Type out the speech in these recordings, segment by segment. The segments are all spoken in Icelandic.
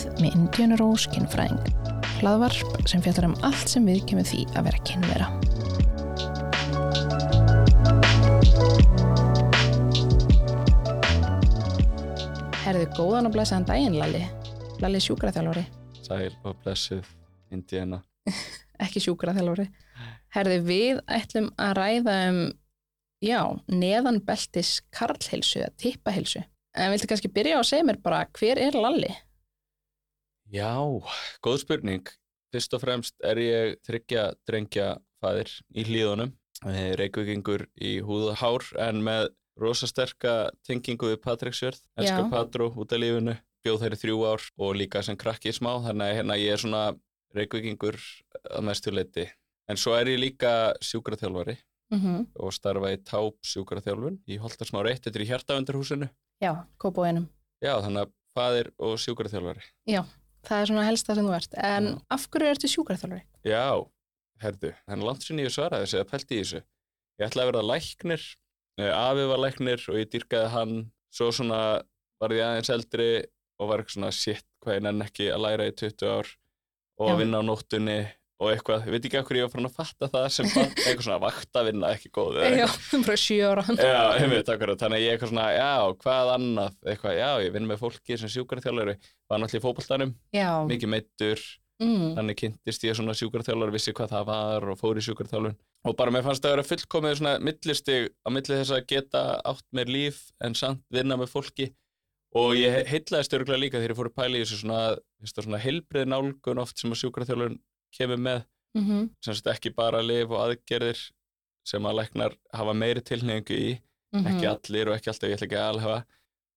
kynlífið með Indiana Rose kynfræðing. Hlaðvarp sem fjallar um allt sem við kemur því að vera kynvera. Herðu góðan og blessaðan daginn, Lalli. Lalli sjúkraþjálfari, Sæl og blessuð Indiana. ekki sjúkraþjálfari. Herðu við ætlum að ræða um, já, neðanbeltis karlheilsu eða tippahilsu. En viltu kannski byrja á að segja mér bara, hver er Lalli? Já, góð spurning. Fyrst og fremst er ég þryggja drengja fæðir í hlýðunum. Reykjavíkingur í húð og hár en með rosa sterka tengingu við Patreksjörð. Elskar Já. Patró út af lífinu. Bjóð þeirri þrjú ár og líka sem krakki smá. Þannig að hérna, ég er svona Reykjavíkingur að mestu leiti. En svo er ég líka sjúkraþjálfari Mm og starfa í táp sjúkraþjálfun í Holtarsmára 1. Þetta er í hjartavendurhúsinu. Já, kópóinum. Já, þannig að faðir og sjúkraþjálfari. Það er svona helsta sem þú ert. En Já. af hverju ertu sjúkraþjálfari? Já, herðu, þannig langt sinni ég svaraði þessi að pælti í þessu. Ég ætlaði að verða læknir, eh, afi var læknir og ég dýrkaði hann, svo svona var ég aðeins eldri og var eitthvað svona shit hvað ég nenn ekki að læra í 20 ár og Já. vinna á nóttunni og eitthvað, ég veit ekki okkur ég var farin að fatta það sem barn, eitthvað svona vaktavinna ekki góð Já, bara sjö ára. Já, einmitt, akkurat, þannig að ég eitthvað svona, já, hvað annað, eitthvað, já, ég vinn með fólki sem sjúkraþjálfari, var náttúrulega í fótboltanum, Já. mikið meittur, Mm. þannig kynntist ég svona sjúkarþjálfar vissi hvað það var og fór í sjúkarþjálfun og bara mér fannst það að vera fullkomið svona millistig á milli þess að geta átt mér líf en samt vinna með fólki. Og ég heitlaðist örgulega líka þegar ég fór að pæla í þessu svona, svona heilbrið nálgun oft sem að sjúkarþjálfun kemur með Mm sem sagt ekki bara lif og aðgerðir sem að læknar hafa meiri tilnefningu í ekki allir og ekki alltaf ég ætla ekki að alhafa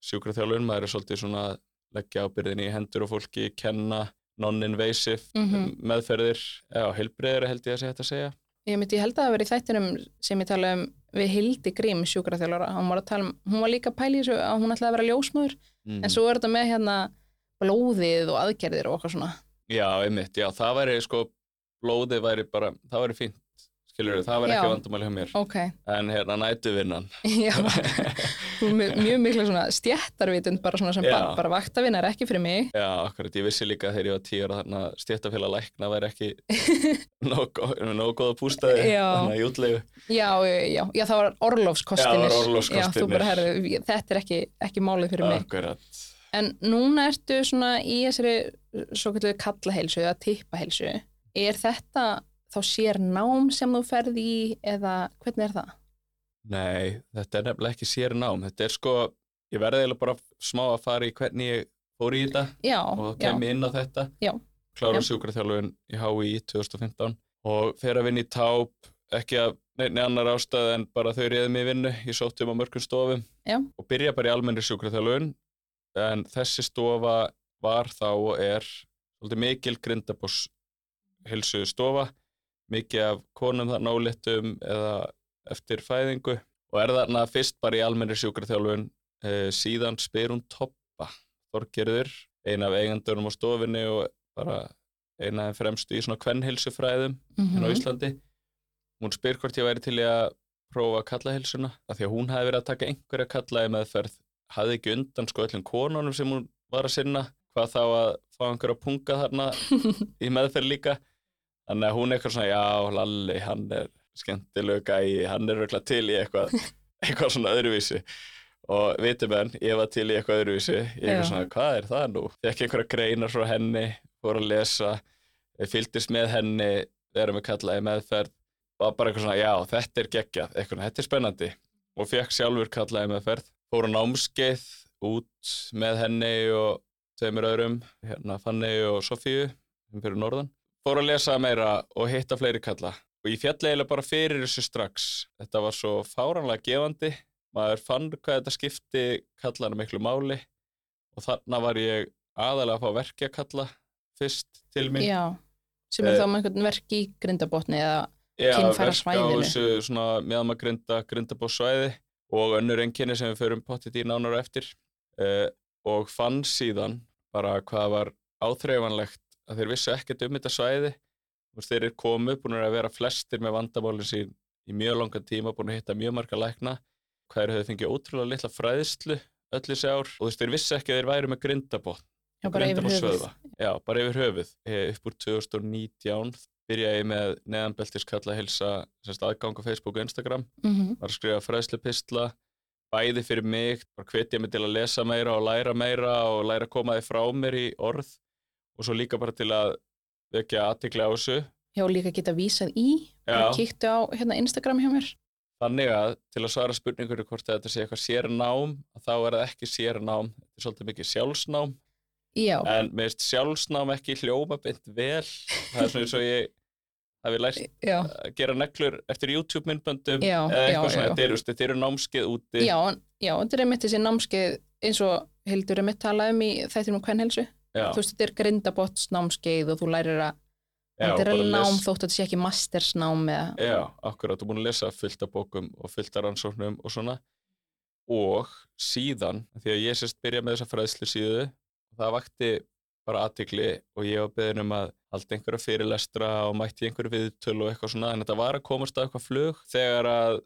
sjúkraþjálfun, maður er svolítið svona að leggja ábyrðin í hendur og fólki kenna non-invasive Mhm. meðferðir, já, heilbreyðir held ég að sé hægt að segja. Ég myndi, ég held að það veri í þættinum sem ég tala um við Hildi Grím sjúkraþjálfara. Hún var að tala um, hún var líka að pæla í þessu að hún ætlaði að vera ljósmóður. Mm. En svo er þetta með hérna blóðið og aðgerðir og okkar svona. Já, einmitt, já, það væri sko, blóðið væri bara, það væri fínt, skilur það væri Já. ekki vandamáli hjá mér. Ok, En hérna nætuvinnan. já. Þú er með mjög mikla svona stjættarvitund bara svona sem Já. bara, bara vaktavinn er ekki fyrir mig. já, akkurat, ég vissi líka þegar ég var tíu ára þarna stéttafélag lækna væri ekki nóg góða pústaði, Já. þannig að jútlegu. Já, já, já, það var orlofskostinir. Já, það var orlofskostirnir. Já, þú bara herðu, þetta er ekki, ekki málið fyrir mig. Akkurat. En núna ertu svona í þessari svo kallu kallaheilsu eða tippaheilsu. Er þetta þá sér nám sem þú ferð í eða hvernig er það? Nei, þetta er nefnilega ekki sér nám. Þetta er sko, ég verði eiginlega bara smá að fara í hvernig ég fór í þetta Já, og kem inn á þetta. Já. Klára Já. sjúkraþjálfun í HÍ 2015 og fer að vinna í táp, ekki að nefni annar ástæð en bara þau reyði mig í vinnu. Ég sótti um á mörgum stofum Já. og byrja bara í almennri sjúkraþjálfun en þessi stofa var þá og er mikil grindabós hilsu stofa, mikið af konum þar náléttum eða eftir fæðingu og er þarna fyrst bara í almennri sjúkraþjálfun eh, síðan spyr hún Toppa Þorgerður, ein af eigandunum á stofinni og bara eina af fremstu í svona kvennhilsufræðum Mhm. hérna á Íslandi hún spyr hvort ég væri til að prófa kallahilsuna, af því að hún hefði verið að taka einhverja kallaði meðferð hafði ekki undan sko öllum konunum sem hún var að sinna, hvað þá að fá einhverja punga þarna í meðferð líka. Þannig að hún er eitthvað svona, já, Lalli, hann er skemmtilegu gæi, hann er röglega til í eitthvað, eitthvað svona öðruvísi. Og vitum enn, ég var til í eitthvað öðruvísi, ég er svona, hvað er það nú? Fekk einhverja greinar frá henni, fór að lesa, ég fylgdist með henni, vera með kallaði meðferð, var bara eitthvað svona, já, þetta er geggjað, eitthvað, þetta er spennandi. Og fekk sjálfur kallaði meðferð, fór á námskeið út með henni og tveimur öðrum, hérna Fanny og Sofíu, sem fyrir norðan, fór að lesa meira og hitta fleiri kalla. Og ég fjalli eiginlega bara fyrir þessu strax, þetta var svo fáranlega gefandi, maður fann hvað þetta skipti kallana miklu máli. Og þarna var ég aðalega að fá verkja kalla fyrst til mín. Já, sem er Eh, þá með einhvern verk í grindabotni eða Já, kynfærasvæðinu. verk á þessu svona meðamagrinda grindabóssvæði og önnur enginni sem við förum pottit í nánar eftir uh, og fann síðan bara hvað var áþreifanlegt að þeir vissu ekkert um þetta svæði veist, þeir eru komu, búin að vera flestir með vandamálinn sín í mjög langan tíma, búin að hitta mjög marga lækna eru þau fengið ótrúlega litla fræðslu öll þessi ár og þú veist, þeir vissi ekki að þeir væri með grindabotn Já, bara yfir höfuð. Já, bara yfir höfuð. Eh, Upp úr 2019 byrjaði ég með neðanbeltis kalla hilsa aðgang á Facebook og Instagram. Mm Var að skrifa fræðslupistla, bæði fyrir mig, bara hvetja mig til að lesa meira og læra meira og læra að koma þið frá mér í orð og svo líka bara til að vekja aðtikla á þessu. Já, líka geta vísað í. Já. kíktu á hérna, Instagram hjá mér. Þannig að til að svara spurningur hvort þetta sé eitthvað sérnám, þá er það ekki sérnám, þetta er svolítið mikið sjálfsnám Já, En mér finnst sjálfsnám ekki hljóma beint vel. Það er svona eins og ég hafi lært já, að gera neglur eftir YouTube myndböndum Já, eða eitthvað svona. Þetta eru, þetta eru námskeið úti. já, þetta er einmitt þessi námskeið eins og Hildur er mitt talað um í þættinum um kvennhelsu. Þú veist, þetta er grindabotts námskeið og þú lærir að, þetta er alveg nám les- þótt að þetta sé ekki mastersnám eða, Já, akkurat. Þú er búin að lesa fullt af bókum og fullt af rannsóknum og svona. Og síðan, því að ég sérst byrja með þessa fræðslu síðu, það vakti bara aðtikli og ég var beðin um að halda einhverja fyrirlestra og mætti einhverju viðtölu og eitthvað svona. En þetta var að komast að eitthvað flug þegar að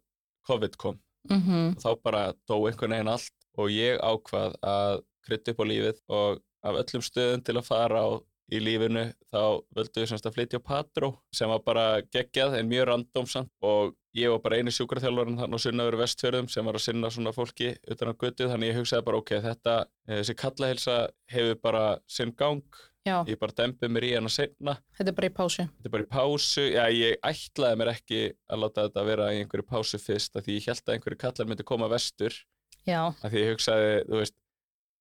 COVID kom. mm og þá bara dó einhvern veginn allt og ég ákvað að krytta upp á lífið og af öllum stöðum til að fara á í lífinu þá völdum við semst að flytja á Patró sem var bara geggjað en mjög randómsamt og ég var bara eini sjúkraþjálfarinn þannig á sunnaveru vestfjörðum sem var að sinna svona fólki utan á götu þannig ég hugsaði bara ok, þetta, eh, þessi kallahilsa hefur bara sinn gang. Já, ég bara dempi mér í hana seinna. Þetta er bara í pásu. þetta er bara í pásu, já ég ætlaði mér ekki að láta þetta vera í einhverju pásu fyrst af því ég held að einhverju kallar myndi koma vestur. Já, af því ég hugsaði, þú veist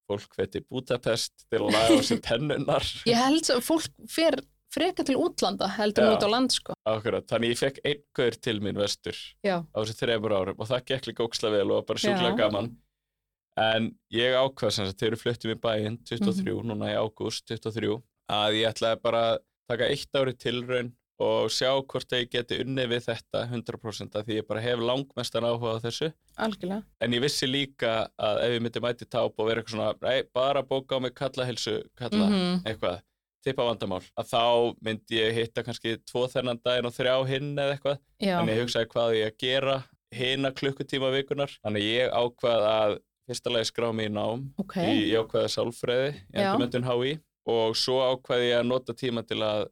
fólk veit í Budapest til að laga á sér tennunnar ég held að fólk fer freka til útlanda heldur en út á land, sko. Akkurat, þannig ég fekk einhver til mín vestur Já, á þessi þremur árum og það gekk líka óksla vel og bara sjúklega Já. gaman en ég ákvað sem sagt, þegar við fluttum í bæinn 23, Mhm. núna í ágúst 23, að ég ætlaði bara að taka eitt ári tilraun og sjá hvort ég geti unnið við þetta 100% af því ég bara hef langmestan áhuga á þessu algjörlega. En ég vissi líka að ef ég myndi mæti táp og vera eitthvað svona, nei, bara bóka á mig kalla hilsu, kalla Mhm. eitthvað, tippa vandamál, að þá myndi ég hitta kannski tvo þennan daginn og þrjá hinn eða eitthvað. Já, Þannig ég hugsaði hvað ég að gera hina klukkutíma vikunar. Þannig ég ákvað að fyrsta lagi skrá mig í nám ok. í jákvæða sálfræði í endurmyndun HÍ og svo ákvaði ég að nota tíma til að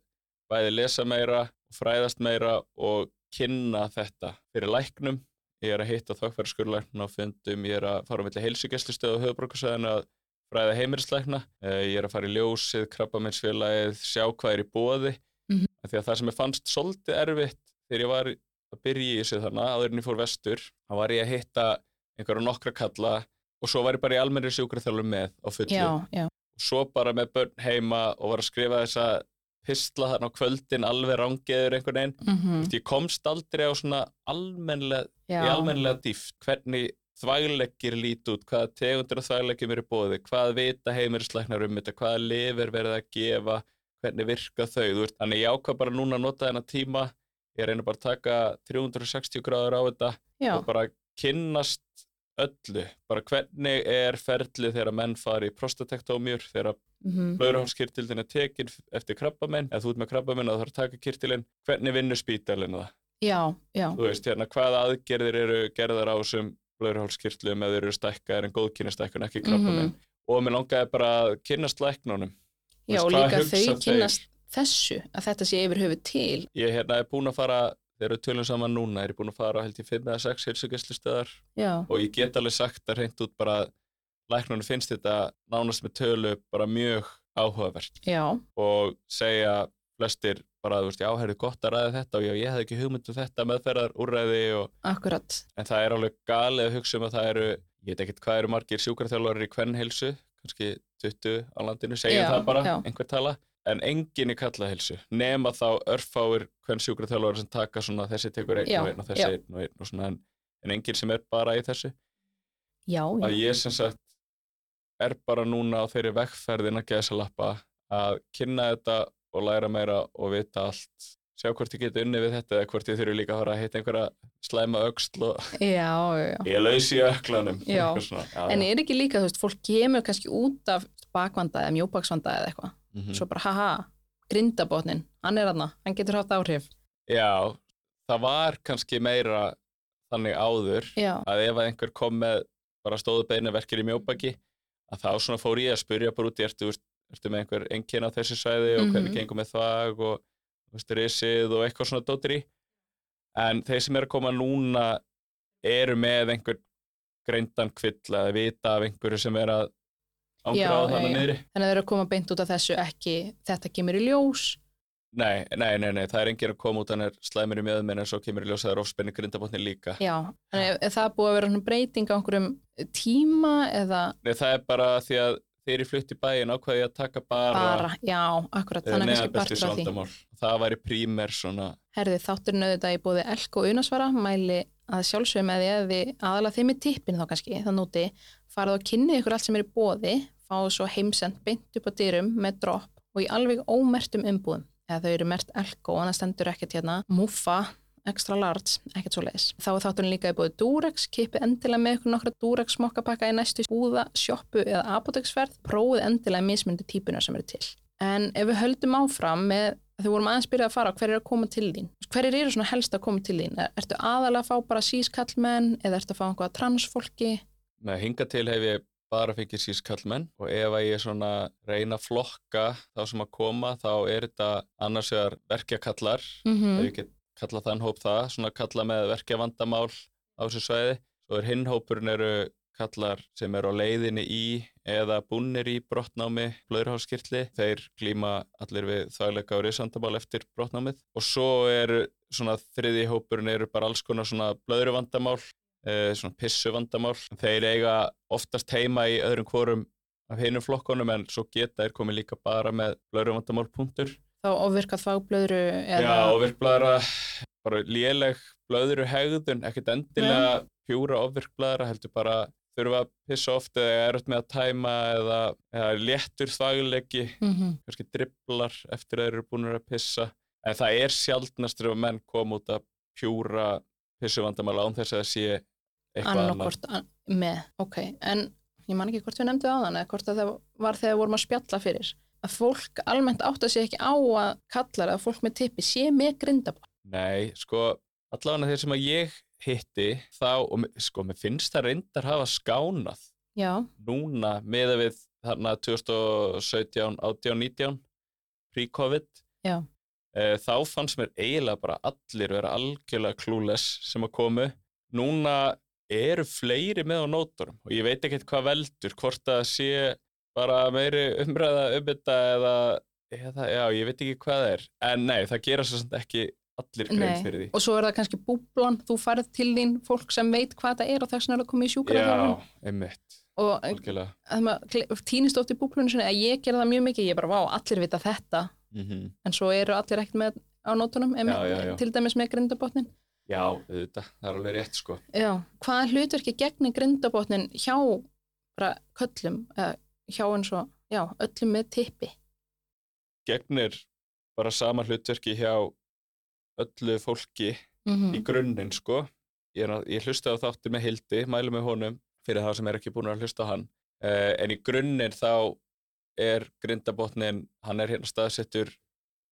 bæði lesa meira, fræðast meira og kynna þetta fyrir læknum. Ég er að hitta þokkverðskurlækna á fundum, ég er að fara á milli heilsugeslustöð og höfubrókusæðinu að fræða heimilislækna, Eh, ég er að fara í ljósið, krabbamennsfélagið, sjá hvað er í bóði. Mhm. Því að það sem ég fannst svolítið erfitt þegar ég var að byrja í þessu þarna, áður en ég fór vestur, þá var ég að hitta einhverja nokkra kalla og svo var ég bara í almennri sjúkraþjálfur með á fullu. Já, já, og svo bara með börn heima og var að skrifa þessa pistla þarna á kvöldin alveg rángeður einhvern veginn. Mm ég komst aldrei á svona í almennlega dýft hvernig þvægleggir lít út hvaða tegundur af þvægleggjum eru bóði hvað vita heimirisleiknar um þetta hvaða lif er verið að gefa hvernig virka þau, þú veist, þannig ég ákvað bara núna að nota þennan tíma ég reyna bara að taka 360 gráður á þetta já, og bara kynnast öllu, bara hvernig er ferlið þegar menn fari í prostatektómjur, þegar mhm, blöðruhálskirtildin er tekin eftir krabbamenn, eða þú ert með krabbamenn og það þarf að taka kirtilinn, hvernig vinnur spítalinn það? já, já, Þú veist, hérna, hvaða aðgerðir eru gerðar á þessum blöðruhálskirtlum eða þeir eru stækkaðir en góðkynastækkun, ekki krabbamenn. Mhm. Og mér langaði bara að kynnast læknunum. já, veist, og líka þau þeir? kynnast þessu, að þetta sé yfir höfu til. Ég hérna, er búinn að fara, þegar við tölum saman núna, er ég búinn að fara held ég 5 eða 6 heilsugeslustöðar Já, og ég get alveg sagt að reynd út bara að læknunum finnst þetta nánast með tölu bara mjög áhugavert já, og segja flestir bara, þú veist, já, heyrðu gott að ræða þetta og já, ég hefði ekki hugmynd um þetta meðferðar úrræði og, akkurat. en það er alveg galið að hugsa um að það eru, ég veit ekkert hvað eru margir sjúkraþjálfarir í kvennheilsu, kannski 20 á landinu, segja það bara, já. einhver tala, en enginn í kallaheilsu, nema þá örfáir hvern sjúkraþjálfarir sem taka svona þessi tekur einn og einn og þessi einn og einn og svona, en, en enginn sem er bara í þessu Já, já, að ég sem sagt er bara núna á þeirri vekkferðin að geða lappa að kynna þetta og læra meira og vita allt sjá hvort ég geti unni við þetta eða hvort ég þurfi líka að fara að hitta einhverja slæma öxl og já, já. ég laus í öklanum Já. Eitthvað svona, já, En er ekki líka, þú veist, fólk kemur kannski út af bakvanda eða mjóbaksvanda eða eitthvað. Mhm. Svo bara, haha, grindabotnin, hann er aðna, hann getur haft áhrif. já, það var kannski meira þannig áður Já, að ef einhver kom með bara stóðu beinaverkir í mjóbaki að þá svona fór ég að spyrja bara út í ertu, veist, ertu með einhver engin á þessu svæði og hvernig Mhm. gengur með þvag og risið og eitthvað svona dóttir í en þeir sem eru að koma núna eru með einhver greindan kvill að vita af einhverju sem er að ángra á þannig niðri Þannig að þeir eru að koma beint út af þessu ekki, þetta kemur í ljós. Nei, nei, nei, nei, það er enginn að koma út hann er slæmur í mjöðminn en svo kemur í ljós að það er ofspenni grindabotni líka. Já, þannig að er það búið að vera breyting á einhverjum tíma eða Nei, það er bara því að þeir eru flutt í bæin ákvaði ég að taka bara, bara, já, akkurat, þannig að kannski partur af því. Það væri prímer svona, Herði, þátturinn auðvitað í búið elk og unasvara, mæli að sjálfsögum því að þið aðalega þeim með tippin þá kannski, það núti, farið og kynnið ykkur allt sem er í bóði, fáið svo heimsend beint upp á dyrum með dropp og í alveg ómertum umbúðum. Eða þau eru mert elk og annars stendur ekkert hérna, muffa, extra large, ekkert svo leiðis. Þá er þátturinn líka í búið Durex, kipið endilega með ykkur nokkra Durex smokkapakka í næstu búða, sjoppu eða apoteksferð, prófið endilega mismundi típunar sem eru til. En ef við höldum áfram með þau vorum aðeins byrjað að fara á hverju er að koma til þín hverjir eru svona helst að koma til þín Er, ertu aðalega að fá bara sískallmenn eða ertu að fá einhvað transfólki með hinga til hef ég bara fengið sískallmenn og ef að ég svona reyna að flokka þá sem að koma þá er þetta annars vegar verkjakallar, mm ef -hmm. ég get kalla þann hóp það, svona kalla með verkjavandamál á þessu svæði. Svo er hinn hópurinn eru kallar sem eru á leiðinni í eða búnir í brottnámi blöðurháskirtli. Þeir glíma allir við þvægleika og risandamál eftir brottnámið. Og svo eru svona þriði hópurinn eru bara alls konar svona blöðurvandamál, eh, svona pissuvandamál. Þeir eiga oftast heima í öðrum hvorum af hinum flokkonum en svo geta þeir komið líka bara með blöðurvandamál punktur. Þá ofvirkað fagblöðru eða Já, og virkblæðra, bara léleg blöðru hegðun, ekkert endilega pjúra ofvirkblæðra, heldur bara þurfa að pissa oft eða er með að tæma eða, eða léttur þvæguleiki, Mhm. kannski dribblar eftir að þeir eru búin að pissa. En það er sjaldnastur ef menn kom út að pjúra pissuvandamál án þess að það sé eitthvað annað. annarkort an með, ok en ég man ekki hvort við nefndum á þann eða hvort að það var þegar við vorum að spjalla fyrir að fólk almennt átt að sé ekki á að kallar að fólk með tippi sé með grindabótt Nei, sko, allavega þeir sem að ég hitti þá, og sko, mér finnst það reyndar hafa skánað já, núna meða við þarna 2017, 18, 19 pre-covid. Já. Eh, þá fannst mér eiginlega bara allir vera algjörlega klúles sem að komu. Núna eru fleiri með á nóturum og ég veit ekkert hvað veldur hvort það sé bara meiri umræða um þetta eða, eða já, ég veit ekki hvað það er. En nei, það gera svo samt ekki allir grein fyrir því. og svo er það kannski búblan þú færð til þín fólk sem veit hvað það er og þess vegna er það komið í sjúkra Já, einmitt, og algjörlega. að maður týnist oft í búblunum sinni að ég gera það mjög mikið, ég er bara, vá, allir vita þetta. Mm en svo eru allir ekkert með á nótunum, Já, já, já. til dæmis með grindabotnin Já, auðvitað, það er alveg rétt sko. Já, hvaða hlutverki gegnir grindabotnin hjá bara köllum, eða hjá eins og, já, öllum með tippi? gegnir bara sama hlutverki hjá öllu fólki Mm í grunninn sko. Ég, ég hlusta á þáttir með Hildi mælu með honum fyrir það sem er ekki búin að hlusta á hann. Uh, en í grunninn þá er grindabotnin hann er hérna staðsettur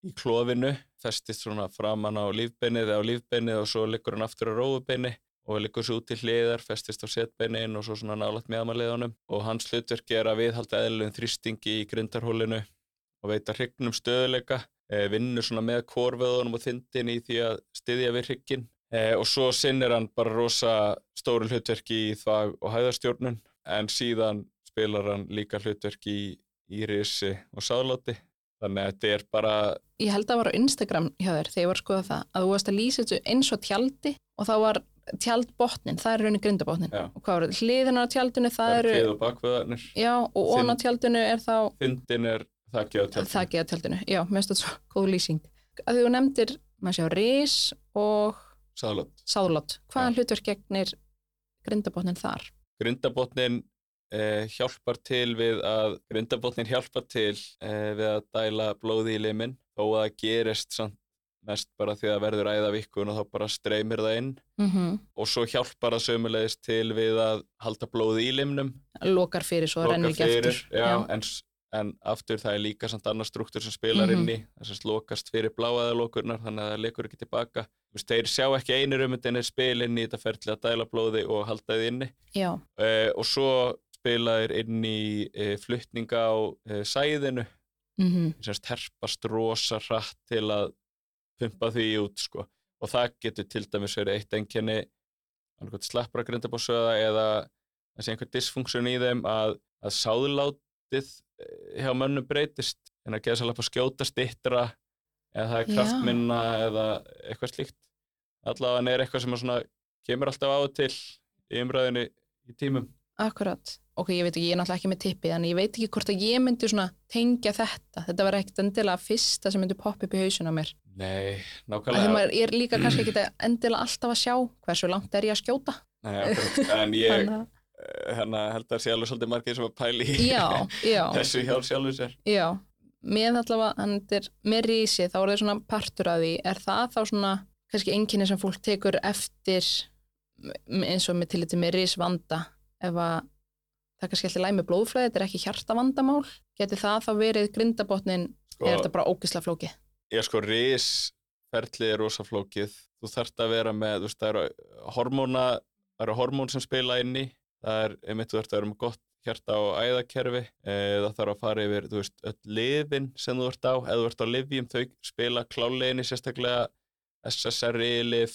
í klófinu festist svona framan á lífbeinið eða á lífbeinið og svo liggur hann aftur á rófubeini og liggur svo út til hliðar, festist á setbeinin og svo svona nálægt meðamaliðunum og hans hlutverki er að viðhalda eðlum þrýstingi í grindarhólinu og veita hrygnum stöðuleika, eh, vinnur svona með kórveðunum og þindin í því að styðja við hrygginn. Eh, og svo sinnir hann bara rosa stóru hlutverki í þvag og hæðarstjórnun en síðan spilar hann líka hlutverki í, í risi og sáðláti. Þannig að þetta er bara Ég held að það var á Instagram hjá þér þegar ég var að skoða það, að þú varst að lýsa eins og tjaldi og þá var tjaldbotnin, það er raunin grindabotnin. Já. og hvað það, hliðina á tjaldinu, það það er eru klið og bakveðarnir já, og ón á tjaldinu er þá þindin er þakki á tjaldinu. Þakið á tjaldinu, já, mér finnst þetta svo góð lýsing. Að þú nefndir, maður sjá, ris og sáðlát. hvaða hlutverk gegnir grindabotnin þar? grindabotnin eh, hjálpar til við að grindabotnin hjálpar til eh, við að dæla blóði í limin. Þó að gerist samt mest bara því að verður æðavíkun og þá bara streymir það inn. Mm og svo hjálpar það sömulegist til við að halda blóði í limnum. Lokar fyrir svo það lokar rennir ekki fyrir, eftir já, En, en aftur það er líka samt annar struktúr sem spilar Mhm. inn í það sem slokast fyrir bláaðalokurnar þannig að það lekur ekki tilbaka. Þeir sjá ekki einir um þetta spil inn í þetta ferli að dæla blóði og halda þið inni. Já, uh, og svo spila þeir inn í uh, flutninga á uh, sæðinu. Mhm, semst herpast rosa hratt til að pumpa því út sko. og það getur til dæmis verið eitt enginni slappra grindabósöða eða sé einhver dysfunksjón í þeim að, að sáðlátið eh, hjá mönnum breytist. En að geða sér að skjóta stittra eða það er Já. kraftminna eða eitthvað slíkt. Allavega er eitthvað sem svona, kemur alltaf á til í umræðinu í tímum. Akkurat. Ok, ég veit ekki, ég er náttúrulega ekki með tippið en ég veit ekki hvort að ég myndi tengja þetta. Þetta var ekkert endilega fyrsta sem myndi poppa upp í hausun á mér Nei, að nákvæmlega. maður er líka kannski ekki endilega alltaf að sjá hversu langt er ég að skjóta. Nei, akkurat. en ég Þannig að- hérna held að það sé alveg svolítið margir sem að pæli í já, já, þessu hjá sjálfur sér. Já. Með allavega, hann er með rísi þá er það svona partur af því. Er það þá svona, kannski einkinni sem fólk tekur eftir eins og með tilliti með rísvanda ef að það kannski alltaf læg með blóðflæði þetta er ekki hjartavandamál. Geti það þá verið grindabotnin sko, er þetta bara ógisla flókið ég sko ris ferlið er rosa flókið. Þú þarft að vera með, þú veist, það eru hormóna, það eru hormón sem spila inn í. Það er, einmitt þú þarft að vera með gott hjarta og æðakerfi e, það þarf að fara yfir, þú veist, öll lifin sem þú ert á, eða þú ert á livjum þau spila kláleginni sérstaklega SSRI-lif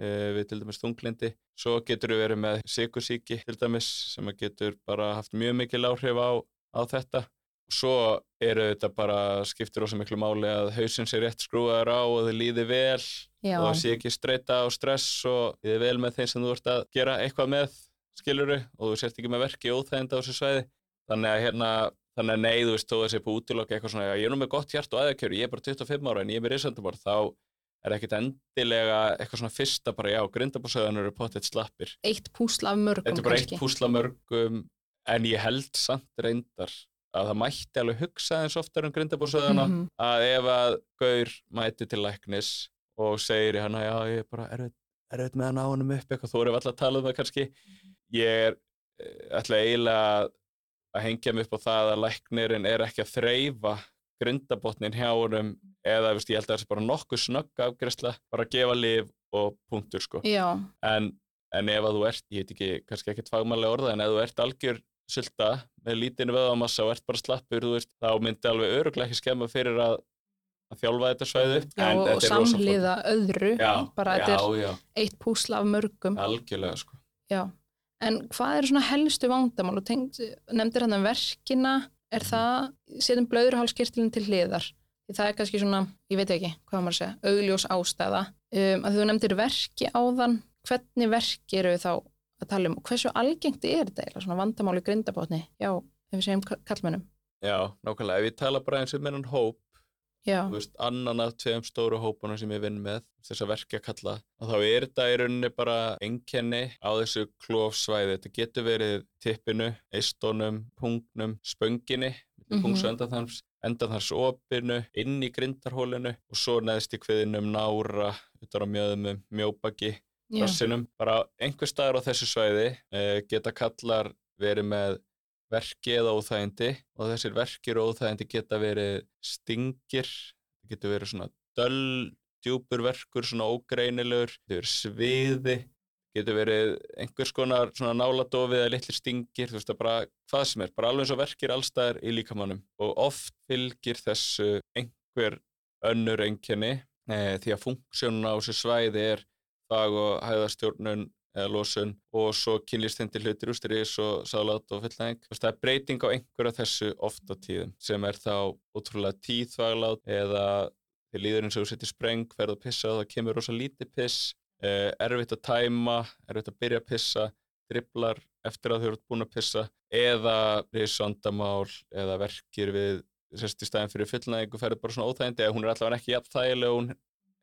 e, við til dæmis þunglindi svo getur við verið með sikursíki til dæmis sem getur bara haft mjög mikil áhrif á, á þetta svo eru þetta bara skiptir ósað miklu máli að hausinn sé rétt skrúaður á og þau líði vel já, og það sé ekki streyta og stress og líði vel með þeim sem þú ert að gera eitthvað með skiluru og þú sért ekki með verki óþæginda á þessu svæði. Þannig að hérna þannig að nei, þú veist, þó að sé på útilokka eitthvað svona, ég er nú með gott hjart og aðeikjöru, ég er bara 25 ára en ég er með risandumar, þá er ekkit endilega eitthvað svona fyrsta bara, já, grindabósöðan eru pottet slappir. Eitt púsl af mörgum þetta er bara kannski. eitt púsla mörgum en ég held samt reyndar að það mætti alveg hugsa eins oftar um grindabósöðana Mhm. að ef að Gaur mæti til læknis og segir í hana já ég er bara erfitt, með að ná honum upp eitthvað þú erum alltaf að tala um það kannski. Ég er eh, ætla eiginlega að hengja mig upp á það að læknirinn er ekki að þreyfa grindabotnin hjá honum eða veist, ég held að það sé bara nokkuð snögg afgræsla bara að gefa lif og punktur sko. En, en ef að þú ert, ég veit ekki, kannski ekkert fagmannlega orða, en ef þú ert algjör sulta með lítinu vöðamassa og ert bara slappur, þú veist, þá myndi alveg öruglega ekki skemma fyrir að, að þjálfa þetta svæði upp. já en og, er samliða öðru. Já, bara já, þetta er eitt púsl af mörgum. Algjörlega, sko. Já, en hvað eru svona helstu vandamál? Og tengd, nefndir hann verkina, er það, setjum blöðurhálskirtilin til hliðar, því það er kannski svona, ég veit ekki, hvað á maður að segja, augljós ástæða, um, að þú nefndir verki áðan, hvernig verki eru þá að tala um hversu algengt er þetta eiginlega svona vandamál í grindabotni, já, ef við segjum kallmennum, Já, nákvæmlega, ef ég tala bara eins um hennan hóp, já, þú veist, annan af tveim stóru hópunum sem ég vinn með, þess að verkja kalla, að þá er þetta í rauninni bara enkenni á þessu klófsvæði. Þetta getur verið tippinu, eistónum, pungnum, spönginni, mm Mhm. pungs og endaþarms, endaþarmsopinu, inn í grindarhólinu og svo neðst í kviðinum nára, utan á mjöðumum, mjóbaki, rassinum. Bara einhver staðar á þessu svæði eh, geta kallar verið með verki eða óþægindi og þessir verkir og óþægindi geta verið stingir, getur verið svona döll, djúpur verkur, svona ógreinilegur, getur verið sviði, getur verið einhvers konar svona náladofið eða litlir stingir, þú veist það bara hvað sem er, bara alveg eins og verkir allstaðar í líkamannum og oft fylgir þessu einhver önnur einkenni eh, því að funksjónun á þessu svæði er fag og hæðastjórnun eða losun og svo kynlýstindi hlutir ústyrís og sálat og fullnæðing. Það er breyting á einhverja þessu oft á tíðum sem er þá ótrúlega tíðþvaglát eða þið líður eins og þú setjir spreng, ferð að pissa og það kemur rosa lítið piss, eh, erfitt að tæma, erfitt að byrja að pissa, driblar eftir að þau eru búin að pissa eða risondamál eða verkir við sérst í staðin fyrir fullnæðingu ferður bara svona óþægindi eða hún er allavega ekki jafn þægileg og hún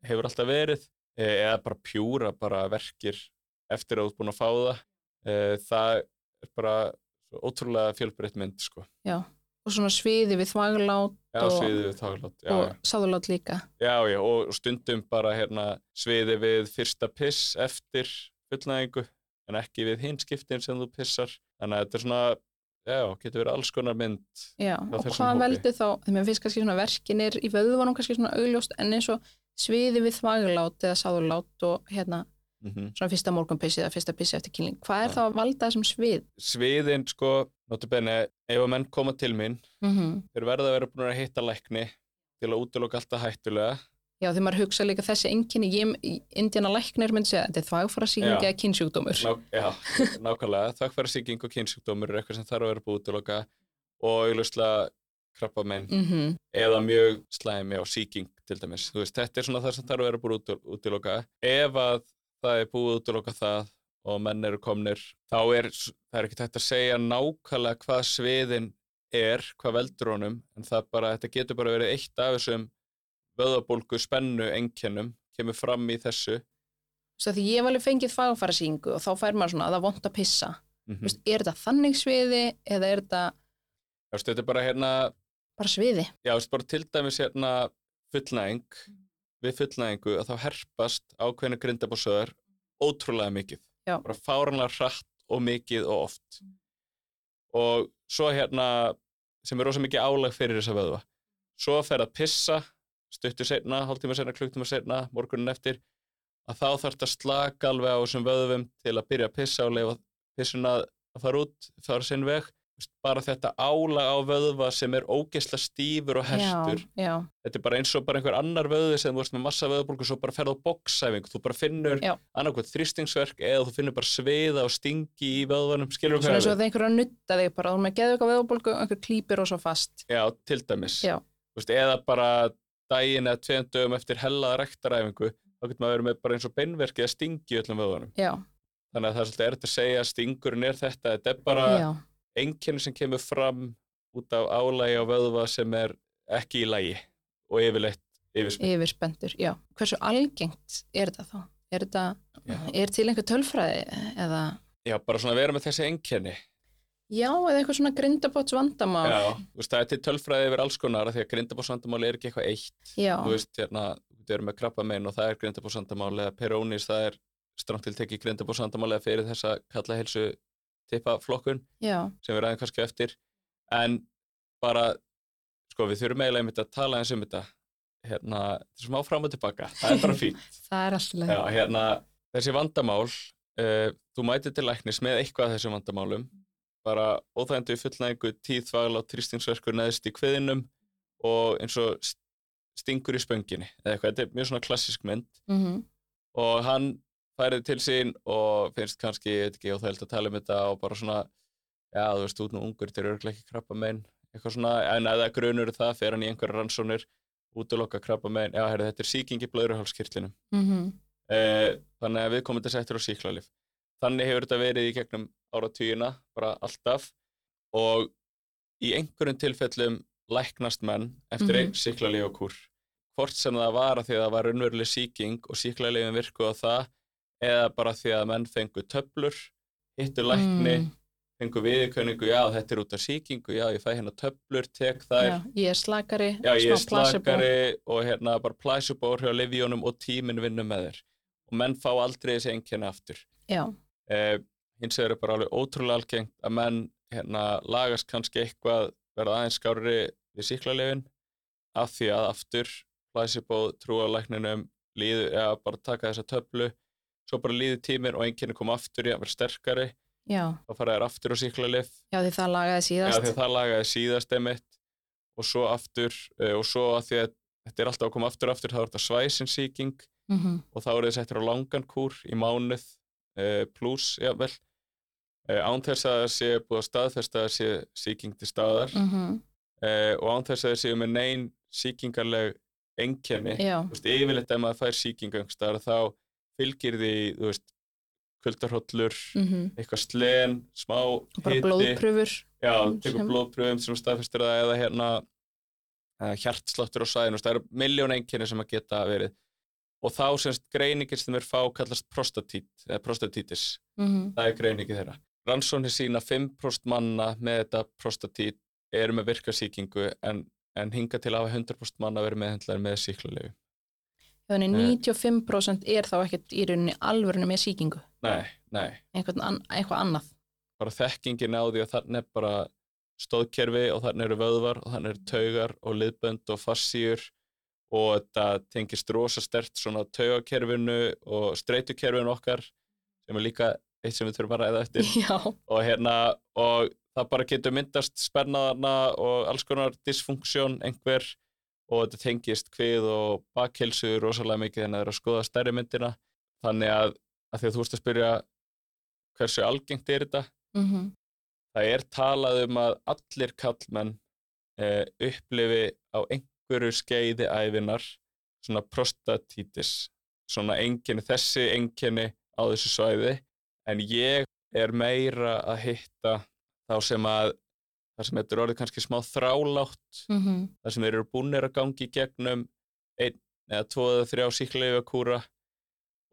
hefur alltaf verið eða bara pjúra bara verkir eftir að þú ert búin að fá það. Eh, það er bara ótrúlega fjölbreytt mynd sko. já, og svona sviði við þvaglát já, Og- sviði við þáglát já, og já. sáðulát líka, já, já, og stundum bara hérna, sviði við fyrsta piss eftir fullnæðingu en ekki við hinn skiptin sem þú pissar. Þannig að þetta er svona já, getur verið alls konar mynd Já, og hvað veldur þá, þegar mér finnst kannski svona verkinir í vöðvanum kannski svona augljóst en eins og sviði við þvaglát eða sáðurlát og hérna mm svona fyrsta morgunpissi eða fyrsta pissi eftir kynling. Hvað er Já. þá að valda þessum svið? sviðin sko, notabene ef að menn koma til mín Mm -hmm. þeir verða að vera búin að hitta lækni til að útiloka alltaf hættulega Já, þegar maður hugsa líka þessi enginni, ég, Indiana læknir myndi segja, þetta er þvagfara síking eða kynnsjúkdómur. Ná, já, nákvæmlega, þakkfæra sýking og kynnsjúkdómur er eitthvað sem þarf að vera búið útiloka og auðvitað krabba menn Mm eða mjög slæmi á sýking til dæmis. Þú veist, þetta er svona það sem þarf að vera búið út, útiloka. Ef að það er búið útiloka það og menn eru komnir, þá er það er ekki hægt að segja nákvæmlega hvað sviðin er, hvað veldur honum, en það bara, þetta getur bara verið eitt af þessum vöðabólgu spennu einkennum, kemur fram í þessu. Svo því ég hef alveg fengið þvagfara síkingu og þá fær maður svona að það vont að pissa. Mm Mm. Veist, er þetta þannig sviði eða er þetta Þetta er bara hérna, bara sviði? já, þú veist, bara til dæmis hérna fullnæðing, við fullnæðingu að þá herpast ákveðinu grindabósöðar ótrúlega mikið. Já. Bara fáranlega hratt og mikið og oft. Og svo hérna, sem er rosa mikið álag fyrir þessa vöðva. Svo fer að pissa, stuttu setna, hálftíma setna, klukktíma setna, morgunin eftir, að þá þarf þetta slaka alveg á þessum vöðvum til að byrja að pissa og leifa pissuna að fara út, fara sinn veg. Þú Bara þetta álag á vöðva sem er ógeðslega stífur og hertur Já, já, þetta er bara eins og bara einhver annar vöði sem þú veist með massa vöðbólgu svo bara ferð á boksæfing þú bara finnur annarkvæmt þrýstingsverk eða þú finnur bara sviða og stingi í vöðvanum skilur svona hvað eins og við? það einhver að nutta þig bara, þú með geðu eitthvað veðbólgu og einhver klýpir og svo fast. Já, til dæmis. Já. Þú veist, eða bara daginn eða tveim dögum eftir hellaða rektaræfingu þá getur maður verið með bara eins og beinverki að stingi öllum vöðvanum þannig að það er svolítið erfitt að segja að stingurinn er þetta þetta er bara já, einkenni sem kemur fram út af álægi á vöðva sem er ekki í lægi og yfirleitt yfirspennt yfirspendur, já. Hversu algengt er þetta þá? Er þetta, Já. er til einhver tölfræði eða, Já, bara svona vera með þessi einkenni já, eða eitthvað svona grindabóts vandamál? Já, þú veist, það er til tölfræði yfir alls konar því að grindabóðsvandamál er ekki eitthvað eitt Já, þú veist, hérna, þú erum með krabba og það er grindabóðsvandamál eða perónis, það er strangt til tekið grindabóðsvandamál eða fyrir þessa kalla helsu tippa flokkun já, sem við ræðum kannski á eftir. En bara, sko, við þurfum eiginlega einmitt að tala eins um þetta. Hérna, þetta er smá fram og tilbaka það er bara fínt. Það er Já, hérna, þessi vandamál uh, þú mætir til læknis með eitthvað af þessum vandamálum. Bara óþægendu fullnægingu, tíð, þvagla og trýstingsverkur neðst í kviðinum og eins og st- stingur í spönginni eða eitthvað, þetta er mjög svona klassisk mynd. Mm og hann færið til sín og finnst kannski, ég veit ekki, óþægild að tala um þetta og bara svona, já, þú veist, út nú ungur þeir eru örugglega ekki krabba megin eitthvað svona, en er grunur um það, fer hann í einhverja rannsónir útiloka krabba megin, já, herri, þetta er sýking í blöðruhálskirtlinum Eh, þannig að við komum þetta settur á síklarlif. Þannig hefur þetta verið í gegnum áratugina, bara alltaf og í einhverjum tilfellum læknast menn eftir Mhm. einn síklarlifakúr. Hvort sem það var að því að það var og eða bara því að menn fengu töflur, hittu lækni, Mm. fengu viðurkönningu, já þetta er út af sýkingu, já ég fæ hérna töflur, tek þær, já, ég er slakari, Já, ég er slakari og hérna bara placebo hjá Livíunum og tíminn vinnur með þér. Og menn fá aldrei þessi einkenni aftur. Já, Eh, hins vegar er bara alveg ótrúlega algengt að menn hérna lagast kannski eitthvað verða aðeins skári við síklarlefin af því að aftur placebo trúalækninum líður, eða bara taka þessa töflu svo bara líður tíminn og einkenni koma aftur í að vera sterkari. Já, og fara þær aftur á síklarlef já því það lagaði Já, síðast. því að það lagaði síðast einmitt. Og svo aftur uh, og svo að því að þetta er alltaf að koma aftur og aftur þá er þetta svæsinsýking. Mm og þá er þið settir á langan kúr í mánuð uh, pluss, jável uh, án þess að það sé búið að staðfesta að það sé sýking til staðar. -hmm. uh, og án þess að það séu með neyn Já, þú veist, yfirleitt ef maður fær staðar þá fylgir því, þú veist kuldarhollur, mm eitthvað slen smá bara hiti blóðpröfur. Já, tekur blóðpröfum sem staðfestir það eða hérna uh, hjartsláttur á sæðinu, það eru miljón einkenni sem að geta verið og þá semst greiningin sem er fá kallast prostatít, eða prostatitis Mm það er greiningi þeirra. Rannsóknir sína 5% manna með þetta prostatít eru með virkasýkingu en, en hinga til að hafa 100% manna verið meðhendlar með síklarlegu. Þannig Eh. 95% er þá ekkert í rauninni alvörinu með sýkingu. Nei, nei, an, eitthvað annað. bara þekkingin á því að þannig er bara stóðkerfi og þannig eru vöðvar og þannig eru taugar og liðbönd og fassíur og þetta tengist rosa stert svona taugakerfinu og streytukerfinu okkar sem er líka eitt sem við þurfum að ræða eftir Já, og hérna og það bara getur myndast spennaðarna og alls konar dysfunksjón einhver og þetta tengist hvið og bakkelsu rosalega mikið en það er að skoða stærri myndina. Þannig að, að því að þú veist að spyrja hversu algengt er þetta? Mm það er talað um að allir kallmenn eh, upplifi á einhverju skeiði æfinar svona prostatítis. Svona enginni, þessi enginni á þessu svæði. En ég er meira að hitta þá sem að þar sem þetta er orðið kannski smá þrálátt -hmm. þar sem þeir eru búinir að gangi í gegnum einn eða tvo eða þrjá síkleifakúra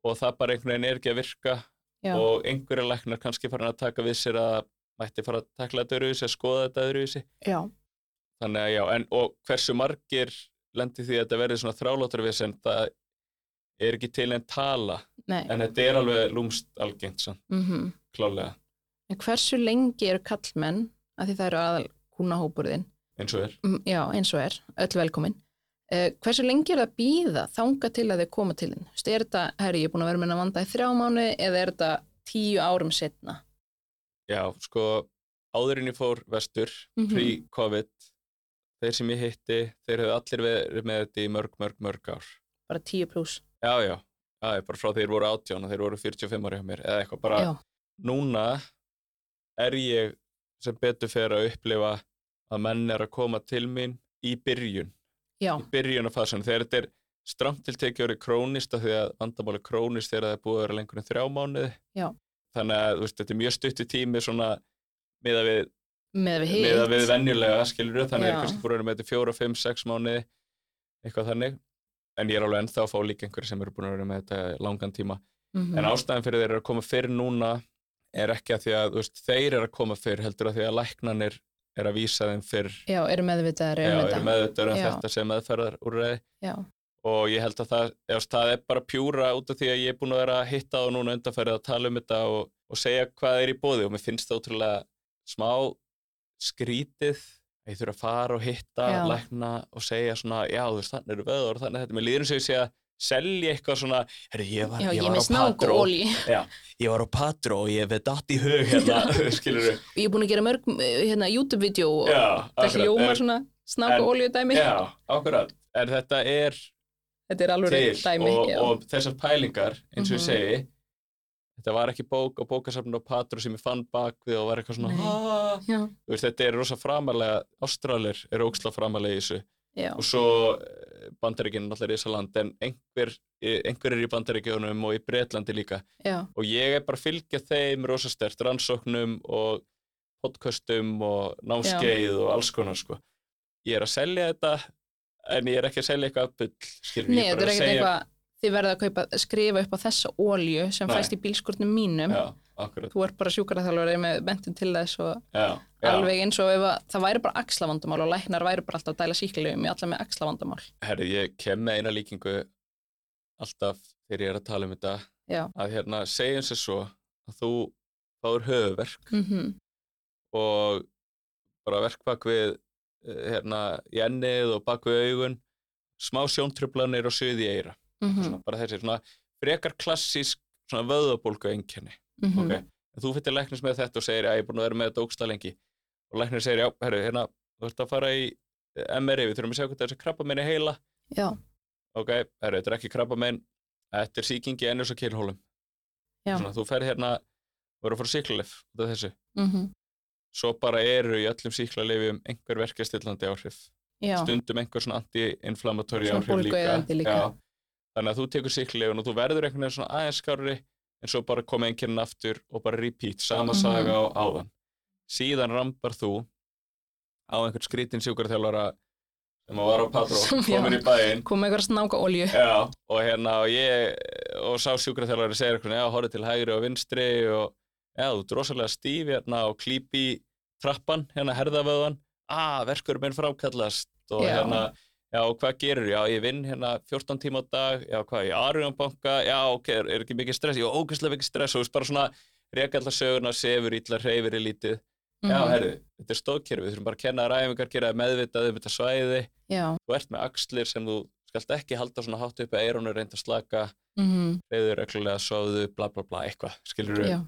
og það bara einhvern veginn er ekki að virka Já, og einhverja læknar kannski farin að taka við sér að mætti fara að takla þetta öðruvísi, að skoða þetta öðruvísi. Já, þannig að já, en og hversu margir lendi því að þetta verði svona þráláttarvis en það er ekki til en tala nei. en þetta er alveg lúmst algengt mm klálega, En hversu lengi eru kallmenn að því það eru aðal kúnahópurðin. Eins og er. Mm, Já, eins og er, öll velkomin. Uh, Hversu lengi er það að býða þanga til að þau koma til þinn? Er þetta, herri, ég er búin að vera með að vanda í þrjá mánu eða er þetta tíu árum setna? já, sko, áðurinn ég fór vestur, Mhm. pre-covid þeir sem ég hitti, þeir hefðu allir verið með þetta í mörg, mörg, mörg ár. Bara tíu pluss já, já, já, bara frá þeir voru átján og þeir voru 45 ári hjá mér, eða eitthvað bara Já, núna er ég sem betur fer að upplifa að menn er að koma til mín í byrjun, já, í byrjun af fasan þegar þetta er stramt til tekið orðið krónist af því að vandamáli krónist þegar það er búið að vera lengur en þrjá mánuði. Já. þannig að veist, þetta er mjög stuttu tími svona miða við, með við miða við venjulega skilur þannig að Já. er kannski búið að vera með þetta fjóra, fimm, sex mánuði eitthvað þannig. En ég er alveg ennþá að fá líka einhverju sem eru búin að vera með þetta langan tíma. Mhm. En ástæðan fyrir þeir eru að koma fyrr núna er ekki að því að veist, þeir eru að koma fyrr heldur að því að læknanir er að vísa þeim fyrr. Já, eru meðvitaðar já, eru þetta meðvitaður um þetta sem meðferðar úrreði Já, og ég held að það, ef það er bara pjúra út af því að ég er búin að vera að hitta á núna undanfærið að tala um þetta og, og segja hvað er í bóði og mér finnst það ótrúlega smá skrítið að ég þurfa að fara og hitta lækna og segja svona, já þú veist, þannig eru vöður og þannig þetta, mér líður eins og ég að selja eitthvað svona, herru, ég var, já ég ég var á Patró Já, ég var á Patró og ég veið datt í hug hérna, skilur við. Ég er búin að gera mörg eh, hérna, YouTube-vídeó og það hljómar svona snák en- og olíu dæmi Já, akkurat. En þetta er Þetta er alveg til dæmi og, og þessar pælingar, eins og ég Mhm. segi, þetta var ekki bók á bókasafninu á Patró sem ég fann bak við og var eitthvað svona, þú veist, þetta er rosa framalega, Ástralir eru óksla framalega í þessu. Já, og svo bandaríkinn allir í þessu land en einhver, einhver er í bandaríkjunum og í Bretlandi líka. Já, og ég er bara að fylgja þeim rosa stert rannsóknum og podcastum og námskeið og alls konar sko. Ég er að selja þetta en ég er ekki að selja eitthvað bull, skilur Nei, ég þetta er bara að ekkert segja eitthvað þið verða að kaupa, skrifa upp á þessa olíu sem Nei. fæst í bílskurnum mínum. Já, akkurat. Þú ert bara sjúkaraþjálfari með mentum til þess og Já, já, alveg eins og ef að, það væri bara axlavandamál og læknar væri bara alltaf að dæla síklegum í alla með axlavandamál. Herri, ég kem með eina líkingu alltaf þegar ég er að tala um þetta. Já, að hérna, segjum sér svo að þú fáur höfuverk mhm, og bara verk bak við eh, hérna, í ennið og bak við augun smá sjóntrublanir og suði í eira mhm, svona, bara þessi svona frekar klassísk svona vöðabólgu einkenni mhm, ok, en þú fyrir læknis með þetta og segir að ég er búin að vera með þetta ógsta lengi. Og læknir segir já, herru, hérna þú ert að fara í eh, MRI, við þurfum að segja hvað þessi krabba meina heila. Já, ok, herru, þetta er ekki krabba mein þetta er sýkingi ennus og kynhólum já, svona, þú fer hérna og eru að fara af þessu. Mhm, svo bara eru í öllum síklarlifjum einhver verkjastillandi áhrif. Já, stundum einhver svona anti-inflammatóri áhrif líka, líka. Þannig að þú tekur síklarlifjun og þú verður einhvern veginn svona aðeins skárri en svo bara koma einhvern aftur og bara repeat, sama Mhm. saga á áðan síðan rambar þú á einhvern skrítin sjúkarþjálfara sem var á patró, Sem- já. komin í bæinn kom með eitthvað snáka olíu Já, og hérna og ég og sá sjúkraþjálfari segir eitthvað, já, horfið til hægri og vinstri og já, þú ert rosalega stíf hérna og klípi trappan, hérna herðavöðan ah, verkur minn framkallast og Já. hérna, já, hvað gerur já, ég vinn hérna 14 tíma á dag. Já, hvað, ég Arjónbanka, já, ok, er, er ekki mikið stress, já, ógæslega mikið stress og þú veist bara svona reka allar söguna, sefur illa, hreyfir í lítið. Já, Mhm. herðu, þetta er stóðkerfi, við þurfum bara að kenna þær æfingar, gera meðvitað um þetta svæði. já, Þú ert með axlir sem þú skalt ekki halda svona hátt uppi að eirónu reynda slaka, mm reyður reglulega, sofðu, bla bla bla, eitthvað, skilur já.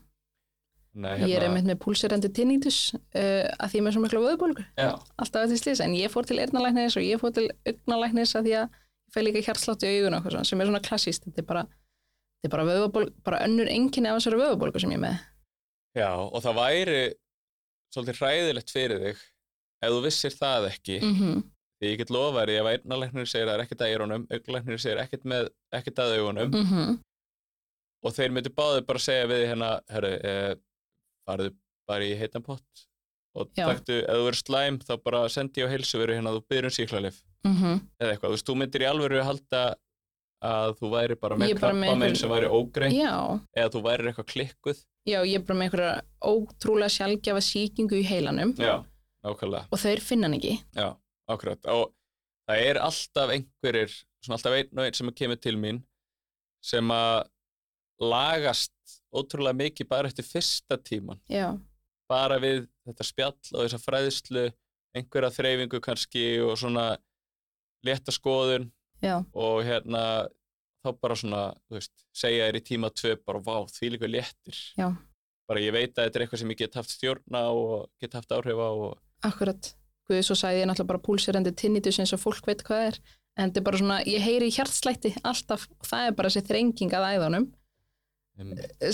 Nei, Ég er einmitt með púlsirandi tinnitus uh, að því með svo miklu vöðbólgu alltaf eftir slýsa, en ég fór til eyrnalæknis og ég fór til augnalæknis að því að ég fæ líka hjartslátt í augun og eitthvað sem er svona klassíst þetta er bara, þetta er bara, vöðvabólgu, bara önnur enginni af þessari vöðbólgu sem ég með. Já, og það væri svolítið hræðilegt fyrir þig ef þú vissir það ekki. mm Því ég get lofa þér, ef eyrnalæknir segir að það er ekkert að eirónum, augnalæknir segir ekkert með, ekkert að augunum. -hmm. og þeir myndu báðir bara segja við hérna, herru, eh, farðu bara í heitan pott. Og Já. taktu, ef þú verður slæm þá bara sendi ég á heilsuveru hérna að þú byrjum síklarlif Mm eða eitthvað, þú veist, þú myndir í alvöru halda að þú væri bara með er bara með krabba einhver- sem væri ógreint Já, eða þú væri eitthvað klikkuð. Já, ég er bara með einhverja ótrúlega sjálfgjafa sýkingu í heilanum. Já, og þeir finna hann ekki. Já, akkurat. Og það er alltaf einhverjir svona alltaf einn og einn sem kemur til mín sem að lagast ótrúlega mikið bara eftir fyrsta tíman Já, bara við þetta spjall og þessa fræðslu einhverja þreyfingu kannski og svona létta skoðun já, og hérna þá bara svona, þú veist, segja þér í tíma tvö bara, vá, því líka léttir. Já, bara ég veit að þetta er eitthvað sem ég get haft stjórna og get haft áhrif á og akkurat. Guð, svo sagði ég náttúrulega bara púlsirandi tinnitus eins og fólk veit hvað það er. En þetta er bara svona, ég heyri í hjartslætti alltaf og það er bara þessi þrenging að æðunum um,